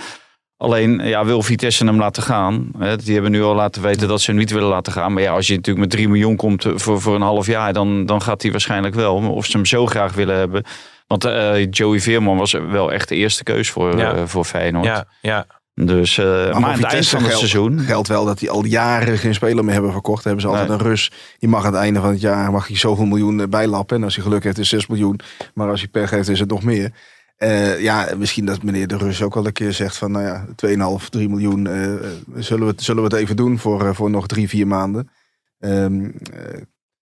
Alleen, ja, wil Vitesse hem laten gaan? Hè, die hebben nu al laten weten dat ze hem niet willen laten gaan. Maar ja, als je natuurlijk met 3 miljoen komt voor, voor een half jaar, dan, dan gaat hij waarschijnlijk wel. Of ze hem zo graag willen hebben. Want Joey Veerman was wel echt de eerste keus voor, Ja. voor Feyenoord. Ja, ja. Dus, eh, maar, aan het eind van het geldt- seizoen. Geldt wel dat die al jaren geen speler meer hebben verkocht. Hebben ze altijd Nee. een Rus. Die mag aan het einde van het jaar mag hij zoveel miljoen eh, bijlappen. En als hij geluk heeft is het 6 miljoen. Maar als hij pech heeft is het nog meer. Eh, ja, misschien dat meneer de Rus ook wel een keer zegt van nou ja, 2,5, 3 miljoen. zullen, we het, zullen we het even doen voor, voor nog drie, vier maanden. Eh,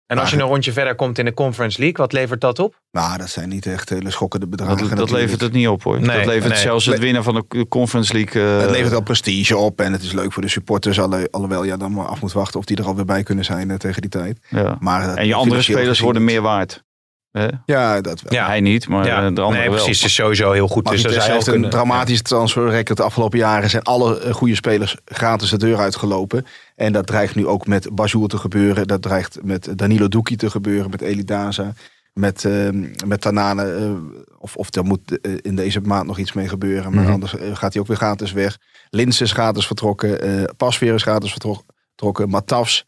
En als je een rondje verder komt in de Conference League, wat levert dat op? nou, dat zijn niet echt hele schokkende bedragen. Dat, dat levert het niet op hoor. Nee, dat levert nee. zelfs het winnen van de Conference League. eh, Het levert wel prestige op en het is leuk voor de supporters. alle- Alhoewel je dan maar af moet wachten of die er alweer bij kunnen zijn eh, tegen die tijd. ja. Maar, eh, En je andere spelers worden meer waard. Hè? Ja, dat wel. Ja. Hij niet, maar ja, eh, de andere nee, wel. precies. Het is sowieso heel goed. Dus zou heeft een kunnen- dramatisch transferrecord de afgelopen jaren. Zijn alle eh, goede spelers gratis de deur uitgelopen. En dat dreigt nu ook met Bazoer te gebeuren. Dat dreigt met Danilo Duki te gebeuren. Met Eli Daza. Met, eh, met Tanane. eh, of, of er moet in deze maand nog iets mee gebeuren. Maar Mhm. anders gaat hij ook weer gratis weg. Lins is gratis vertrokken. eh Pasveer is gratis vertrokken. vertrokken. Matafs.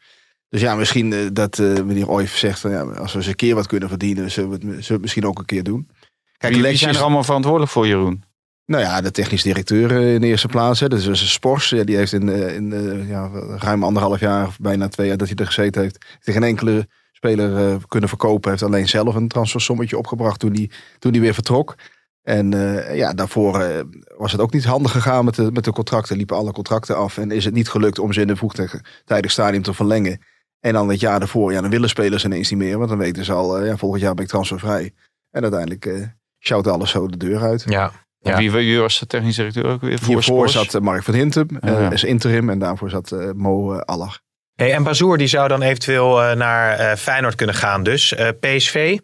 Dus ja, misschien eh, dat eh, meneer Oijf zegt van ja, als we eens een keer wat kunnen verdienen, zullen we het, zullen we het misschien ook een keer doen. Kijk, Wie, zijn er allemaal verantwoordelijk voor, Jeroen? nou ja, de technisch directeur eh, in de eerste plaats. Hè. Dat is dus een Spors. Ja, die heeft in, in ja, ruim anderhalf jaar, of bijna twee jaar dat hij er gezeten heeft, geen enkele speler kunnen verkopen. Heeft alleen zelf een transfersommetje opgebracht toen hij, toen hij weer vertrok. En ja, daarvoor was het ook niet handig gegaan met de, met de contracten. Liepen alle contracten af en is het niet gelukt om ze in een vroegtijdig stadium te verlengen. En dan het jaar daarvoor, ja, dan willen spelers ineens niet meer. Want dan weten ze al, eh, ja, volgend jaar ben ik transfervrij. En uiteindelijk eh sjouwt alles zo de deur uit. Ja. Ja. Wie, wie was de technisch directeur ook weer? Voor Hiervoor zat eh, Mark van Hintem, ja. is interim. En daarvoor zat eh, Mo Aller. Hey, en Bazoer die zou dan eventueel eh, naar eh, Feyenoord kunnen gaan dus. Eh, PSV?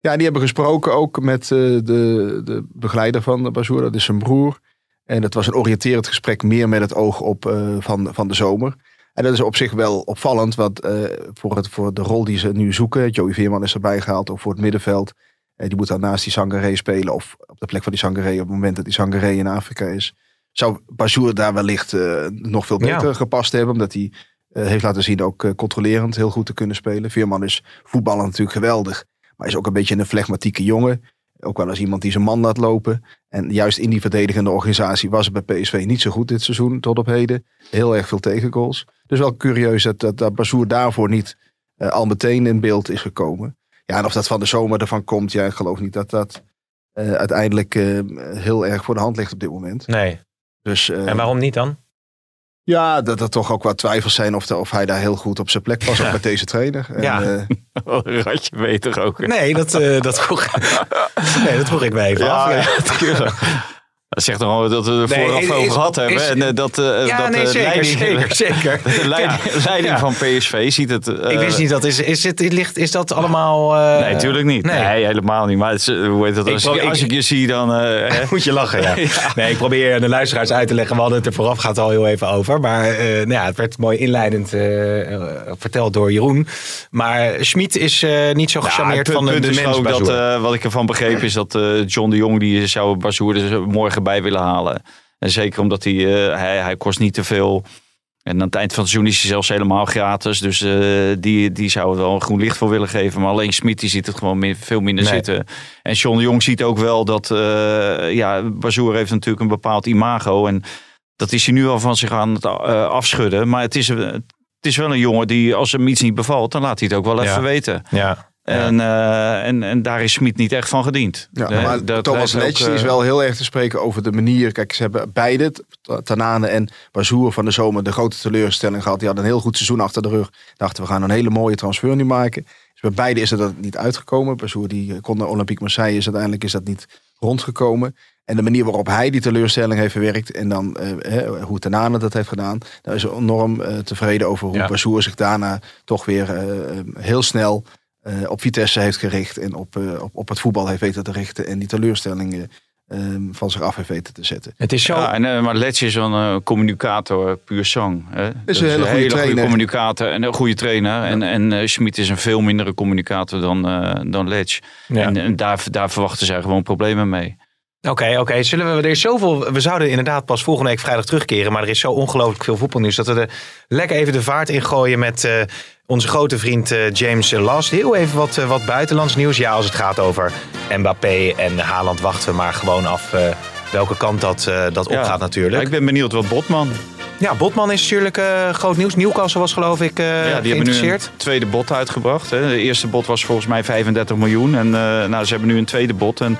Ja, die hebben gesproken ook met eh, de, de begeleider van Bazoer. Dat is zijn broer. En dat was een oriënterend gesprek meer met het oog op eh, van, van de zomer. En dat is op zich wel opvallend. Want eh, voor, het, voor de rol die ze nu zoeken. Joey Veerman is erbij gehaald. Ook voor het middenveld. Eh, die moet dan naast die Sangaré spelen. Of op de plek van die Sangaré. Op het moment dat die Sangaré in Afrika is. Zou Bazoer daar wellicht eh, nog veel beter Ja. gepast hebben. Omdat hij heeft laten zien ook controlerend heel goed te kunnen spelen. Veerman is voetballen natuurlijk geweldig. Maar is ook een beetje een flegmatieke jongen. Ook wel eens iemand die zijn man laat lopen. En juist in die verdedigende organisatie was het bij PSV niet zo goed dit seizoen tot op heden. Heel erg veel tegengoals. Dus wel curieus dat, dat, dat Bazoer daarvoor niet eh, al meteen in beeld is gekomen. Ja, en of dat van de zomer ervan komt, ja, ik geloof niet dat dat eh, uiteindelijk eh, heel erg voor de hand ligt op dit moment. Nee. Dus, eh, En waarom niet dan? Ja, dat er toch ook wat twijfels zijn of, de, of hij daar heel goed op zijn plek was, ook met deze trainer. En, Ja. Een ratje beter ook. Nee, dat, eh, dat, vroeg, nee, dat vroeg ik me even af. Ja, ja, natuurlijk. Dat zegt al dat we er vooraf over gehad hebben. is- en eh, dat, eh, Ja, dat nee, de zeker, leiding, zeker, zeker. De leiding, Ja. leiding Ja. van PSV ziet het. eh, ik wist niet dat. Is, is, het, ligt, is dat allemaal. eh, Nee, natuurlijk niet. nee. Nee. helemaal niet. Maar het is, eh, hoe heet dat? Ik Als, probeer- ik, als ik- ik je zie, dan. eh? Moet je lachen, ja. Nee, ik probeer de luisteraars uit te leggen. We hadden het er voorafgaand al heel even over. Maar eh, nou ja, het werd mooi inleidend eh, eh, verteld door Jeroen. Maar Schmid is eh, niet zo gecharmeerd van de, de mens eh, wat ik ervan begreep is dat eh, John de Jong die zou Bazoer er morgen bij willen halen. En zeker omdat hij, eh, hij, hij kost niet te veel. En aan het eind van het seizoen is hij zelfs helemaal gratis. Dus eh, die, die zou er wel een groen licht voor willen geven. Maar alleen Smit die ziet het gewoon min- veel minder Nee. zitten. En John de Jong ziet ook wel dat... eh ja, Bazoer heeft natuurlijk een bepaald imago. En dat is hij nu al van zich aan het afschudden. Maar het is, het is wel een jongen die als hem iets niet bevalt... dan laat hij het ook wel Ja. even weten. ja. En, eh, en, en daar is Smit niet echt van gediend. Ja, maar dat Thomas ook, Letch eh, is wel heel erg te spreken over de manier. Kijk, ze hebben beide, Tanane en Bazoer van de zomer, de grote teleurstelling gehad. Die hadden een heel goed seizoen achter de rug. Dachten, we gaan een hele mooie transfer nu maken. Dus bij beide is het dat niet uitgekomen. Bazoer die kon naar Olympique Marseille, is uiteindelijk is dat niet rondgekomen. En de manier waarop hij die teleurstelling heeft verwerkt en dan eh, hoe Tanane dat heeft gedaan, daar is enorm eh, tevreden over hoe Ja. Bazoer zich daarna toch weer eh, heel snel eh, op Vitesse heeft gericht en op, eh, op, op het voetbal heeft weten te richten en die teleurstellingen eh, van zich af heeft weten te zetten. Het is zo. Ja, en, eh, maar Letch is een communicator puur zang. Hè? Dat een hele goede trainer. communicator en een goede trainer. En, en eh, Schmid is een veel mindere communicator dan, eh dan Letch. Ja. En, en daar, daar verwachten zij gewoon problemen mee. Oké, oké. Zullen we er is zoveel. We zouden inderdaad pas volgende week vrijdag terugkeren. Maar er is zo ongelooflijk veel voetbalnieuws. Dat we er lekker even de vaart in gooien met eh, onze grote vriend eh, James Last. Heel even wat, eh, wat buitenlands nieuws. Ja, als het gaat over Mbappé en Haaland wachten we maar gewoon af eh, welke kant dat, dat Ja. opgaat natuurlijk. Ik ben benieuwd wat Botman. Ja, Botman is natuurlijk groot nieuws. Newcastle was geloof ik eh ja, die hebben nu geïnteresseerd. een tweede bot uitgebracht. Hè. De eerste bot was volgens mij 35 miljoen. En nou, ze hebben nu een tweede bot. En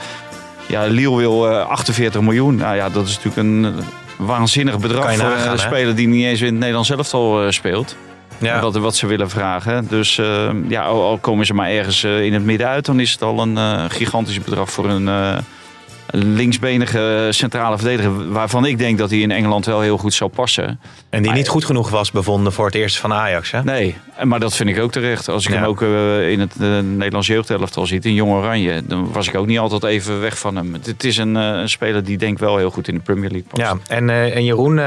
ja, Lille wil eh, 48 miljoen. Nou ja, dat is natuurlijk een waanzinnig bedrag voor een speler die niet eens in het Nederlands elftal eh, speelt. Ja. Wat, wat ze willen vragen. Dus eh, ja, al, al komen ze maar ergens eh, in het midden uit, dan is het al een eh, gigantisch bedrag voor een eh, linksbenige centrale verdediger. Waarvan ik denk dat hij in Engeland wel heel goed zou passen. En die niet goed genoeg was bevonden voor het eerste van Ajax. Hè? Nee, maar dat vind ik ook terecht. Als ik Ja. hem ook in het Nederlands jeugdelftal ziet, in Jong Oranje, dan was ik ook niet altijd even weg van hem. Het is een, een speler die denk wel heel goed in de Premier League past. Ja, en, en Jeroen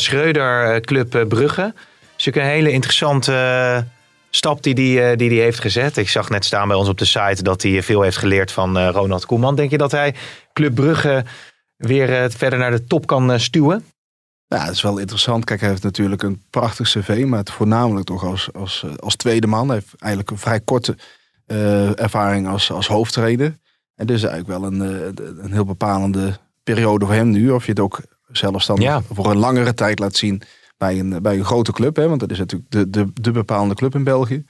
Schreuder, Club Brugge. Is natuurlijk een hele interessante eh, stap die die, eh, die die heeft gezet. Ik zag net staan bij ons op de site dat hij veel heeft geleerd van eh, Ronald Koeman. Denk je dat hij Club Brugge weer verder naar de top kan stuwen? Ja, het is wel interessant. Kijk, hij heeft natuurlijk een prachtig cv, maar het voornamelijk toch als, als, als tweede man. Hij heeft eigenlijk een vrij korte ervaring als, als hoofdtrainer. En dus eigenlijk wel een, een heel bepalende periode voor hem nu. Of je het ook zelfstandig Ja. voor een langere tijd laat zien bij een, bij een grote club. Hè? Want dat is natuurlijk de, de, de bepalende club in België.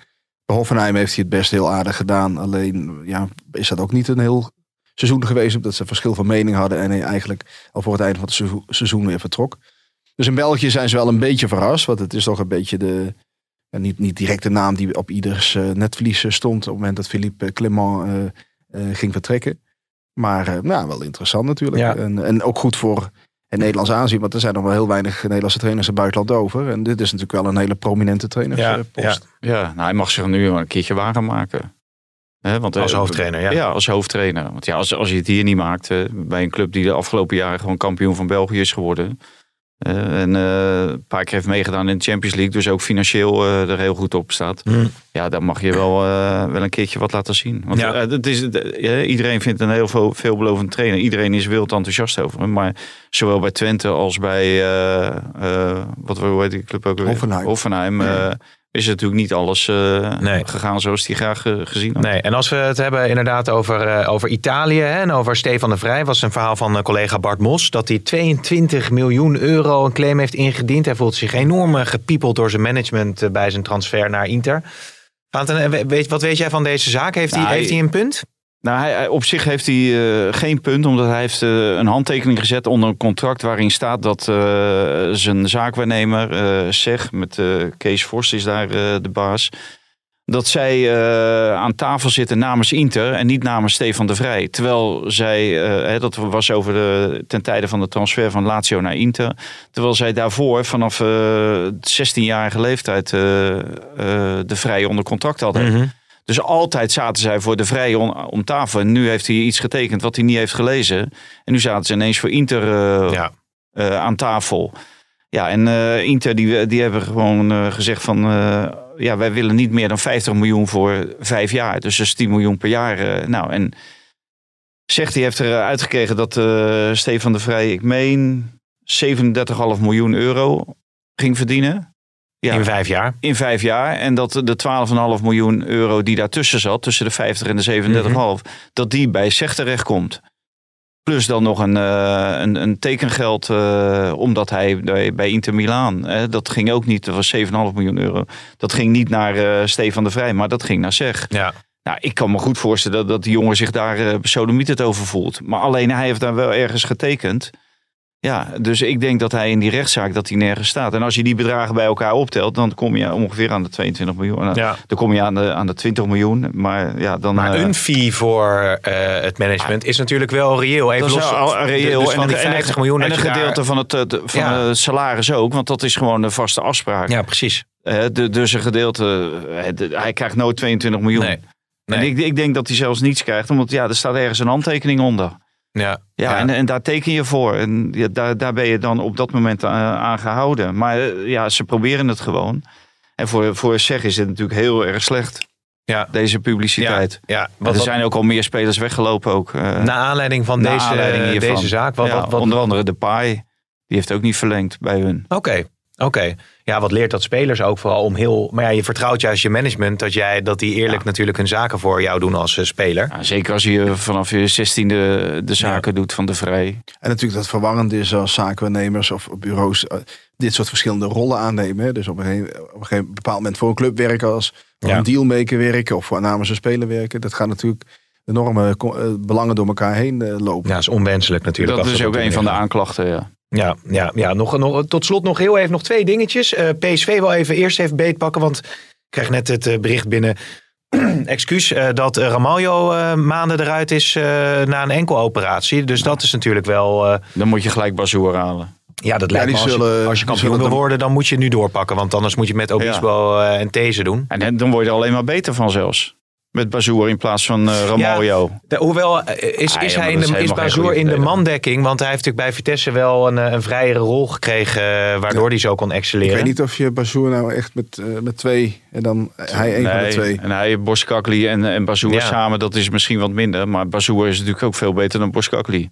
Bij Hoffenheim heeft hij het best heel aardig gedaan. Alleen ja, is dat ook niet een heel seizoen geweest. Omdat ze verschil van mening hadden. En hij eigenlijk al voor het einde van het seizoen- weer vertrok. Dus in België zijn ze wel een beetje verrast. Want het is toch een beetje de... ja, niet, niet direct de naam die op ieders eh, netvlies eh, stond. Op het moment dat Philippe Clement eh, eh, ging vertrekken. Maar eh, nou, wel interessant natuurlijk. Ja. En, en ook goed voor het Nederlands aanzien. Want er zijn nog wel heel weinig Nederlandse trainers in het buitenland over. En dit is natuurlijk wel een hele prominente trainerspost. Ja, Ja, nou, hij mag zich nu een keertje waarmaken. Hè, want, Als eh, hoofdtrainer, ja. Ja, als hoofdtrainer. Want ja, als, als je het hier niet maakt, eh, bij een club die de afgelopen jaren gewoon kampioen van België is geworden. Eh, en eh, een paar keer heeft meegedaan in de Champions League, dus ook financieel eh, er heel goed op staat. Hm. Ja, dan mag je wel, wel een keertje wat laten zien. Want Ja. het is, iedereen vindt een heel veel, veelbelovend trainer. Iedereen is wild enthousiast over hem. Maar zowel bij Twente als bij, wat hoe heet die club ook weer? Hoffenheim. Hoffenheim is natuurlijk niet alles eh, Nee. gegaan zoals hij graag eh, gezien had. Nee, en als we het hebben inderdaad over, eh, over Italië hè, en over Stefan de Vrij, was een verhaal van collega Bart Mos dat hij 22 miljoen euro een claim heeft ingediend. Hij voelt zich enorm gepiepeld door zijn management bij zijn transfer naar Inter. Wat weet jij van deze zaak? Heeft, hij, Nou, heeft hij een punt? Nou, hij, op zich heeft hij eh, geen punt, omdat hij heeft eh, een handtekening gezet onder een contract waarin staat dat eh, zijn zaakwaarnemer, zeg, met Kees Vorst is daar de baas, dat zij aan tafel zitten namens Inter en niet namens Stefan de Vrij. Terwijl zij, hè, dat was over de, ten tijde van de transfer van Lazio naar Inter, terwijl zij daarvoor vanaf eh 16-jarige leeftijd de Vrij onder contract hadden. Mhm. Dus altijd zaten zij voor de vrije om, om tafel. En nu heeft hij iets getekend wat hij niet heeft gelezen. En nu zaten ze ineens voor Inter eh, Ja. eh, aan tafel. Ja, en eh, Inter die, die hebben gewoon gezegd van... ja, wij willen niet meer dan 50 miljoen voor vijf jaar. Dus dat is 10 miljoen per jaar. nou, en zegt hij heeft er uitgekregen dat Stefan de Vrij, ik meen, 37,5 miljoen euro ging verdienen. Ja In vijf jaar. in vijf jaar. En dat de 12,5 miljoen euro die daartussen zat, tussen de 50 en de 37,5, dat die bij SEG terechtkomt. Plus dan nog een, eh, een, een tekengeld, eh, omdat hij bij, bij Inter Milaan, eh, dat ging ook niet, dat was 7,5 miljoen euro. Dat ging niet naar eh, Stefan de Vrij, maar dat ging naar SEG. Ja. Nou, ik kan me goed voorstellen dat, dat die jongen zich daar uh, het over voelt. Maar alleen hij heeft daar wel ergens getekend. Ja, dus ik denk dat hij in die rechtszaak dat hij nergens staat. En als je die bedragen bij elkaar optelt, dan kom je ongeveer aan de 22 miljoen. Nou, Ja. Dan kom je aan de, aan de 20 miljoen. Maar ja, dan. Maar eh, een fee voor eh, het management is natuurlijk wel reëel. Even dat is los al reëel. Dus van die en, 50 miljoen en een daar- gedeelte van, het, eh, de- van Ja. het salaris ook. Want dat is gewoon een vaste afspraak. Ja, precies. De, dus een gedeelte, de- hij krijgt nooit 22 miljoen. Nee. En ik, ik denk dat hij zelfs niets krijgt, omdat ja, er staat ergens een handtekening onder. Ja. Ja, En, en daar teken je voor. En ja, daar, daar ben je dan op dat moment aan, aan gehouden. Maar eh, ja, ze proberen het gewoon. En voor, voor SEG is het natuurlijk heel erg slecht, Ja. deze publiciteit. Ja, wat, er zijn ook al meer spelers weggelopen ook. eh, na aanleiding van deze, aanleiding deze zaak. Wat, Ja, wat, wat, Onder andere de Pai, die heeft ook niet verlengd bij hun. Oké, oké. Ja, wat leert dat spelers ook vooral om heel... Maar ja, je vertrouwt juist je management dat, jij, dat die eerlijk natuurlijk hun zaken voor jou doen als eh, speler. Ja, zeker als je vanaf je zestiende de zaken doet van de Vrij. En natuurlijk dat het verwarrend is als zakenwaarnemers of bureaus eh, dit soort verschillende rollen aannemen. hè. Dus op een, gegeven- op een gegeven bepaald moment voor een club werken als voor Ja. een dealmaker werken of voor namens een speler werken. Dat gaat natuurlijk enorme eh, belangen door elkaar heen eh, lopen. Ja, dat is onwenselijk natuurlijk. Dat is ook een van de aanklachten, ja. Ja, ja, ja nog, nog, tot slot nog heel even nog twee dingetjes. Eh, PSV wil even eerst even beetpakken, want ik krijg net het eh, bericht binnen... Excuus eh, dat Ramaljo eh, maanden eruit is eh, na een enkeloperatie. Dus dat is natuurlijk wel... eh, Dan moet je gelijk Bazoer halen. ja, dat Ja, lijkt me als, je, zullen- als je kampioen wil worden, dan moet je nu doorpakken. Want anders moet je met Obispo eh, en These doen. En dan word je er alleen maar beter van zelfs. Met Bazoer in plaats van eh Ramaljo. De- hoewel, eh, is, Ah, is ja, hij in de, is Bazoer in de mandekking? Want hij heeft natuurlijk bij Vitesse wel een, eh, een vrijere rol gekregen, waardoor hij zo kon Ik excelleren. weet niet of je Bazoer nou echt met, met twee en dan hij een van de Nee, twee. En hij, Boskakli en, en Bazoer Ja. samen, dat is misschien wat minder. Maar Bazoer is natuurlijk ook veel beter dan Boskakli.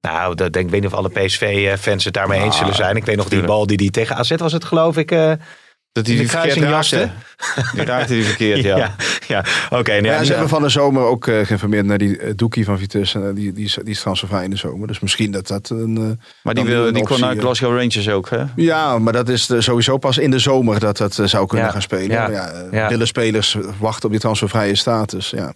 Nou, dat denk ik weet niet of alle PSV-fans het daarmee eens Ah, zullen zijn. Ik weet nog die tuurlijk. bal die die tegen AZ was het geloof ik. eh, Dat hij die de verkeerd kruising raakte. Die raakte die verkeerd, ja. ja, ja. oké. nou, Ja, ja, ze hebben van de zomer ook eh, geïnformeerd naar die uh, Doekie van Vitesse. Eh, die, die, is, die is transfervrij in de zomer. Dus misschien dat dat een... eh, Maar die, wil, een die kon naar. Glasgow Rangers ook, hè? Ja, maar dat is sowieso pas in de zomer dat dat zou kunnen Ja. gaan spelen. Ja. Maar ja, Ja. Willen spelers wachten op die transfervrije status? Ja,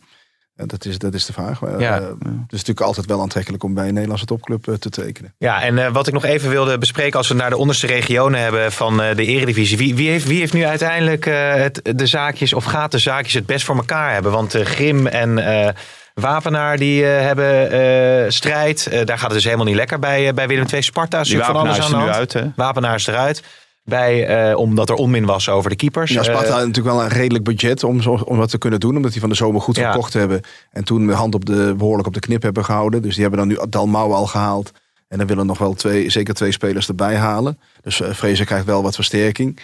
dat, is, dat is de vraag. Maar, Ja. eh, het is natuurlijk altijd wel aantrekkelijk om bij een Nederlandse topclub eh, te tekenen. Ja, en eh, wat ik nog even wilde bespreken als we naar de onderste regionen hebben van eh, de Eredivisie. Wie, wie, heeft, wie heeft nu uiteindelijk eh, het, de zaakjes of gaat de zaakjes het best voor elkaar hebben? Want eh, Grim en eh, Wapenaar die eh, hebben eh, strijd. Eh, daar gaat het dus helemaal niet lekker bij, bij Willem II. Sparta is Die Wapenaar alles is aan er de nu hand. uit, hè? Wapenaar is eruit. Bij, eh, omdat er onmin was over de keepers. Ja, Sparta Eh, had natuurlijk wel een redelijk budget om, om wat te kunnen doen. Omdat die van de zomer goed Ja. verkocht hebben. En toen de hand op de, behoorlijk op de knip hebben gehouden. Dus die hebben dan nu Dalmau al gehaald. En dan willen nog wel twee, zeker twee spelers erbij halen. Dus eh Fraser krijgt wel wat versterking.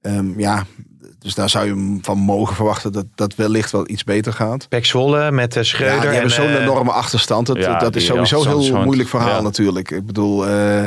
Ehm, ja, dus daar zou je hem van mogen verwachten dat dat wellicht wel iets beter gaat. Pek Zwolle met eh, Schreuder. Ja, die hebben en, zo'n enorme achterstand. Dat, ja, dat is sowieso heel moeilijk verhaal ja. natuurlijk. Ik bedoel, eh,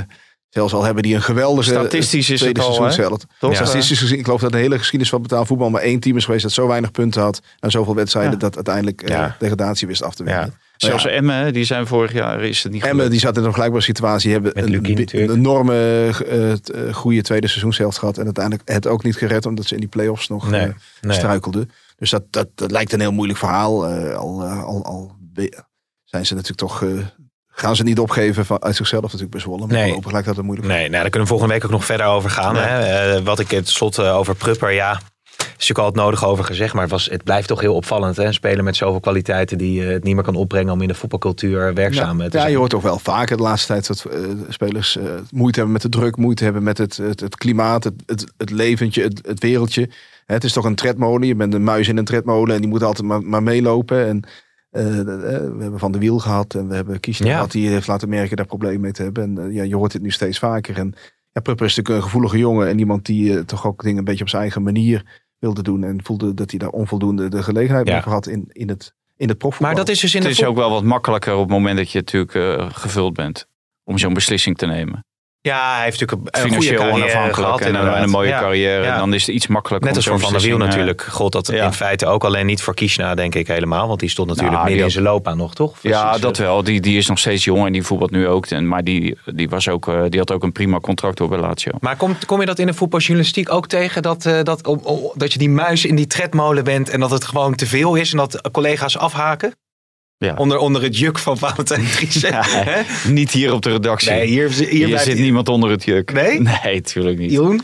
zelfs al hebben die een geweldige Statistisch is tweede het al, seizoen hè? zelf. Toch? Statistisch gezien, ik geloof dat de hele geschiedenis van betaald voetbal maar één team is geweest dat zo weinig punten had en zoveel wedstrijden Ja. dat uiteindelijk eh, Ja. degradatie wist af te winnen. Ja. Nou Zelfs ja, Emmen, hè, die zijn vorig jaar, is het niet Emmen gelukt. die zat in een vergelijkbare situatie, hebben Met een, enorme eh, eh, goede tweede seizoenshelft gehad en uiteindelijk het ook niet gered omdat ze in die play-offs nog Nee, eh, nee. struikelden. Dus dat, dat, dat lijkt een heel moeilijk verhaal. Eh, al, eh, al, al zijn ze natuurlijk toch. Gaan ze niet opgeven van, uit zichzelf natuurlijk wel. Maar Nee. voorlopig lijkt dat een moeilijk Nee, nou, daar kunnen we volgende week ook nog verder over gaan. Hè? Eh, wat ik het slot eh, over Prupper, ja, is natuurlijk al het nodige over gezegd. Maar het, was, het blijft toch heel opvallend. Hè? Een speler met zoveel kwaliteiten die eh, het niet meer kan opbrengen om in de voetbalcultuur werkzaam ja, te ja, zijn. je hoort toch wel vaker de laatste tijd dat spelers moeite hebben met de druk, moeite hebben met het, het, het klimaat, het, het, het leventje, het, het wereldje. Het is toch een tredmolen. Je bent een muis in een tredmolen en die moet altijd maar, maar meelopen. En we hebben Van de Wiel gehad en we hebben Kiesner Ja. gehad die heeft laten merken daar problemen mee te hebben. En eh, ja, je hoort dit nu steeds vaker. En ja, Prupper is natuurlijk een gevoelige jongen en iemand die eh, toch ook dingen een beetje op zijn eigen manier wilde doen. En voelde dat hij daar onvoldoende de gelegenheid Ja. mee had in, in het, in het profvoetbal. Maar dat is dus in Het de is ook wel wat makkelijker op het moment dat je natuurlijk eh, gevuld bent. Om zo'n beslissing te nemen. Ja, hij heeft natuurlijk een, goede onafhankelijk gehad. en, inderdaad. een mooie Ja. carrière. Ja. En dan is het iets makkelijker Net als voor Van der Wiel eh, natuurlijk. God dat ja. in feite ook alleen niet voor Kishna, denk ik helemaal. Want die stond natuurlijk Nou, midden in zijn loopbaan nog, toch? Ja, dat eh, wel. Die, die is nog steeds jong en die voetbalt nu ook. En, maar die, die, was ook, eh, die had ook een prima contract door bij Lazio. Maar kom, kom je dat in de voetbaljournalistiek ook tegen? Dat, eh, dat, dat je die muis in die tredmolen bent en dat het gewoon te veel is en dat collega's afhaken? Ja. Onder, onder het juk van Valentijn Driessen. Ja, Hè? Niet hier op de redactie. Nee, hier, hier, hier blijft- zit niemand onder het juk. Nee? Nee, tuurlijk niet. Jeroen?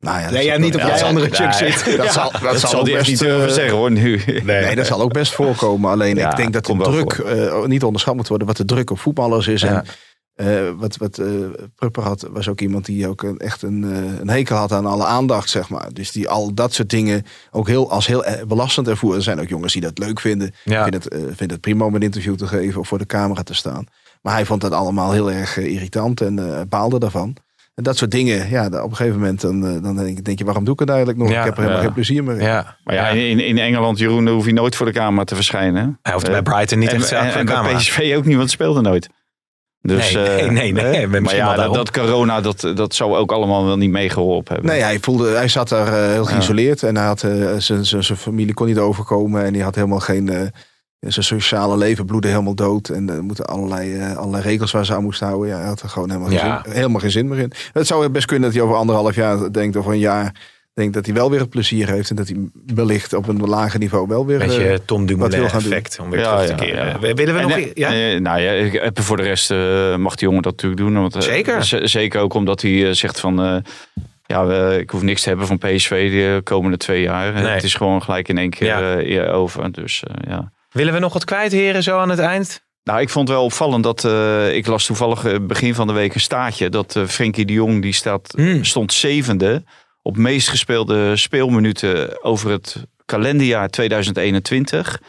Nou ja, dat Nee, zal- ja, niet of ja, jij onder het juk nee. zit. Dat Ja. zal, dat Dat zal zal ook die best, niet durven eh, zeggen hoor, nu. Nee, dat zal ook best voorkomen. Alleen Ja, ik denk dat de druk eh, niet onderschat moet worden. Wat de druk op voetballers is. Ja. En eh, wat, wat eh Prupper had, was ook iemand die ook een, echt een, eh, een hekel had aan alle aandacht, zeg maar. Dus die al dat soort dingen ook heel, als heel belastend ervoer. Er zijn ook jongens die dat leuk vinden. Ja. Vinden het, vinden het prima om een interview te geven of voor de camera te staan. Maar hij vond dat allemaal heel erg irritant en eh, baalde daarvan. En dat soort dingen, ja, op een gegeven moment dan, dan denk, je, denk je, waarom doe ik het eigenlijk nog? Ja, ik heb er helemaal ja. geen plezier meer in. Ja. Maar ja, in, in Engeland, Jeroen, hoef je nooit voor de camera te verschijnen. Hij hoeft bij Brighton niet en, echt zelf en, voor en de bij. PSV ook niet, want het speelde nooit. Dus, Nee, nee, eh, nee, maar ja, dat, corona, dat, dat zou ook allemaal wel niet meegeholpen hebben. Nee, hij, voelde, hij zat daar eh, heel geïsoleerd en hij had, eh, zijn- zijn zijn familie kon niet overkomen en hij had helemaal geen. zijn sociale leven bloedde helemaal dood. En er moeten allerlei, allerlei regels waar ze aan moesten houden. Ja, hij had er gewoon helemaal, Ja. geen, zin, helemaal geen zin meer in. Het zou best kunnen dat hij over anderhalf jaar denkt, of een jaar, denkt dat hij wel weer het plezier heeft. En dat hij wellicht op een lager niveau wel weer. Beetje eh, Tom wat Dumoulin wil gaan doen. effect om weer Ja, terug te ja, keren. ja. Willen we En, nog... ja? eh, nou ja, ik- voor de rest eh, mag die jongen dat natuurlijk doen. Want, eh, Zeker. zeker ook omdat hij zegt van... eh, ja, we- ik hoef niks te hebben van PSV de komende twee jaar. Nee. Het is gewoon gelijk in één keer over. Dus eh, ja. Willen we nog wat kwijt, heren, zo aan het eind? Nou, ik vond het wel opvallend dat eh, ik las toevallig begin van de week een staartje dat eh Frenkie de Jong die staat, Hmm. stond zevende op meest gespeelde speelminuten over het kalenderjaar 2021.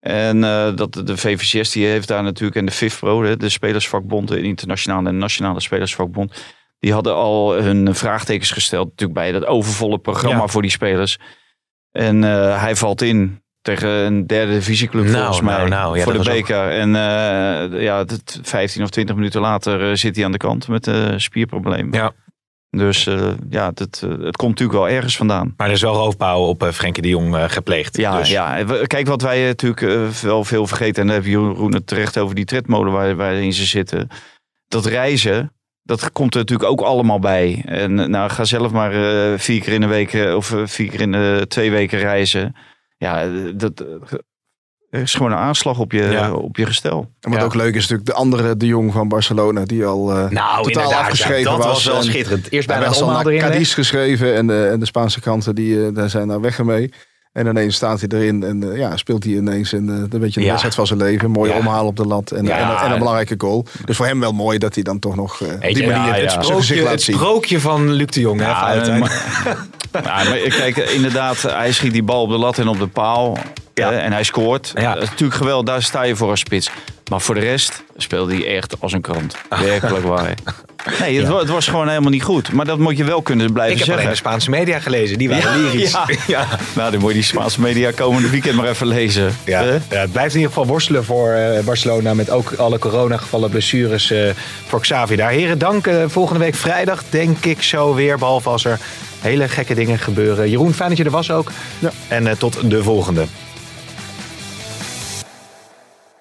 En eh, dat de VVCS die heeft daar natuurlijk en de FIFPro, de, de spelersvakbond, de internationale en nationale spelersvakbond, die hadden al hun vraagtekens gesteld natuurlijk bij dat overvolle programma Ja. voor die spelers. En eh, hij valt in Tegen een derde divisieclub Nou, volgens nou, mij. nou, ja, voor de ook- beker. En eh, ja, het- 15 of 20 minuten later zit hij aan de kant met een spierprobleem. Ja. Dus eh, ja, het, eh, het komt natuurlijk wel ergens vandaan. Maar er is wel roofbouw op eh, Frenkie de Jong gepleegd. Ja, Dus- ja, kijk wat wij natuurlijk wel veel vergeten. En daar heb Jeroen het terecht over die tredmolen waar, waarin ze zitten. Dat reizen, dat komt er natuurlijk ook allemaal bij. En nou, ga zelf maar vier keer in de week of vier keer in de twee weken reizen. Ja, dat er is gewoon een aanslag op je, Ja. op je gestel. En wat Ja. ook leuk is natuurlijk de andere De Jong van Barcelona. Die al eh, Nou, totaal afgeschreven ja, dat was. was wel En schitterend. Eerst bijna was al naar erin. geschreven. En de, en de Spaanse kranten die, eh, daar zijn nou weg ermee. En ineens staat hij erin en eh, ja, speelt hij ineens een, een beetje de Ja. wedstrijd van zijn leven. Een mooie Ja. omhaal op de lat en, Ja. en, en een belangrijke goal. Dus voor hem wel mooi dat hij dan toch nog eh, op die manier ja, het het, sprookje, het zien. sprookje van Luc de Jong. Ja, maar, ja, kijk, inderdaad, hij schiet die bal op de lat en op de paal. Ja. en hij scoort. Ja. Dat is natuurlijk geweldig, daar sta je voor als spits. Maar voor de rest speelde hij echt als een krant. Werkelijk waar. Nee, het, wa- het was gewoon helemaal niet goed. Maar dat moet je wel kunnen blijven ik heb alleen zeggen. de Spaanse media gelezen. Die waren lyrisch. Ja. ja. Nou, dan moet je die Spaanse media komende weekend maar even lezen. Ja, ja, het blijft in ieder geval worstelen voor eh, Barcelona. Met ook alle coronagevallen, blessures eh, voor Xavi daar. Heren, dank. Eh, volgende week vrijdag denk ik zo weer. Behalve als er hele gekke dingen gebeuren. Jeroen, fijn dat je er was ook. Ja. En eh, tot de volgende.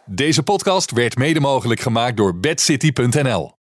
Deze podcast werd mede mogelijk gemaakt door bedcity.nl.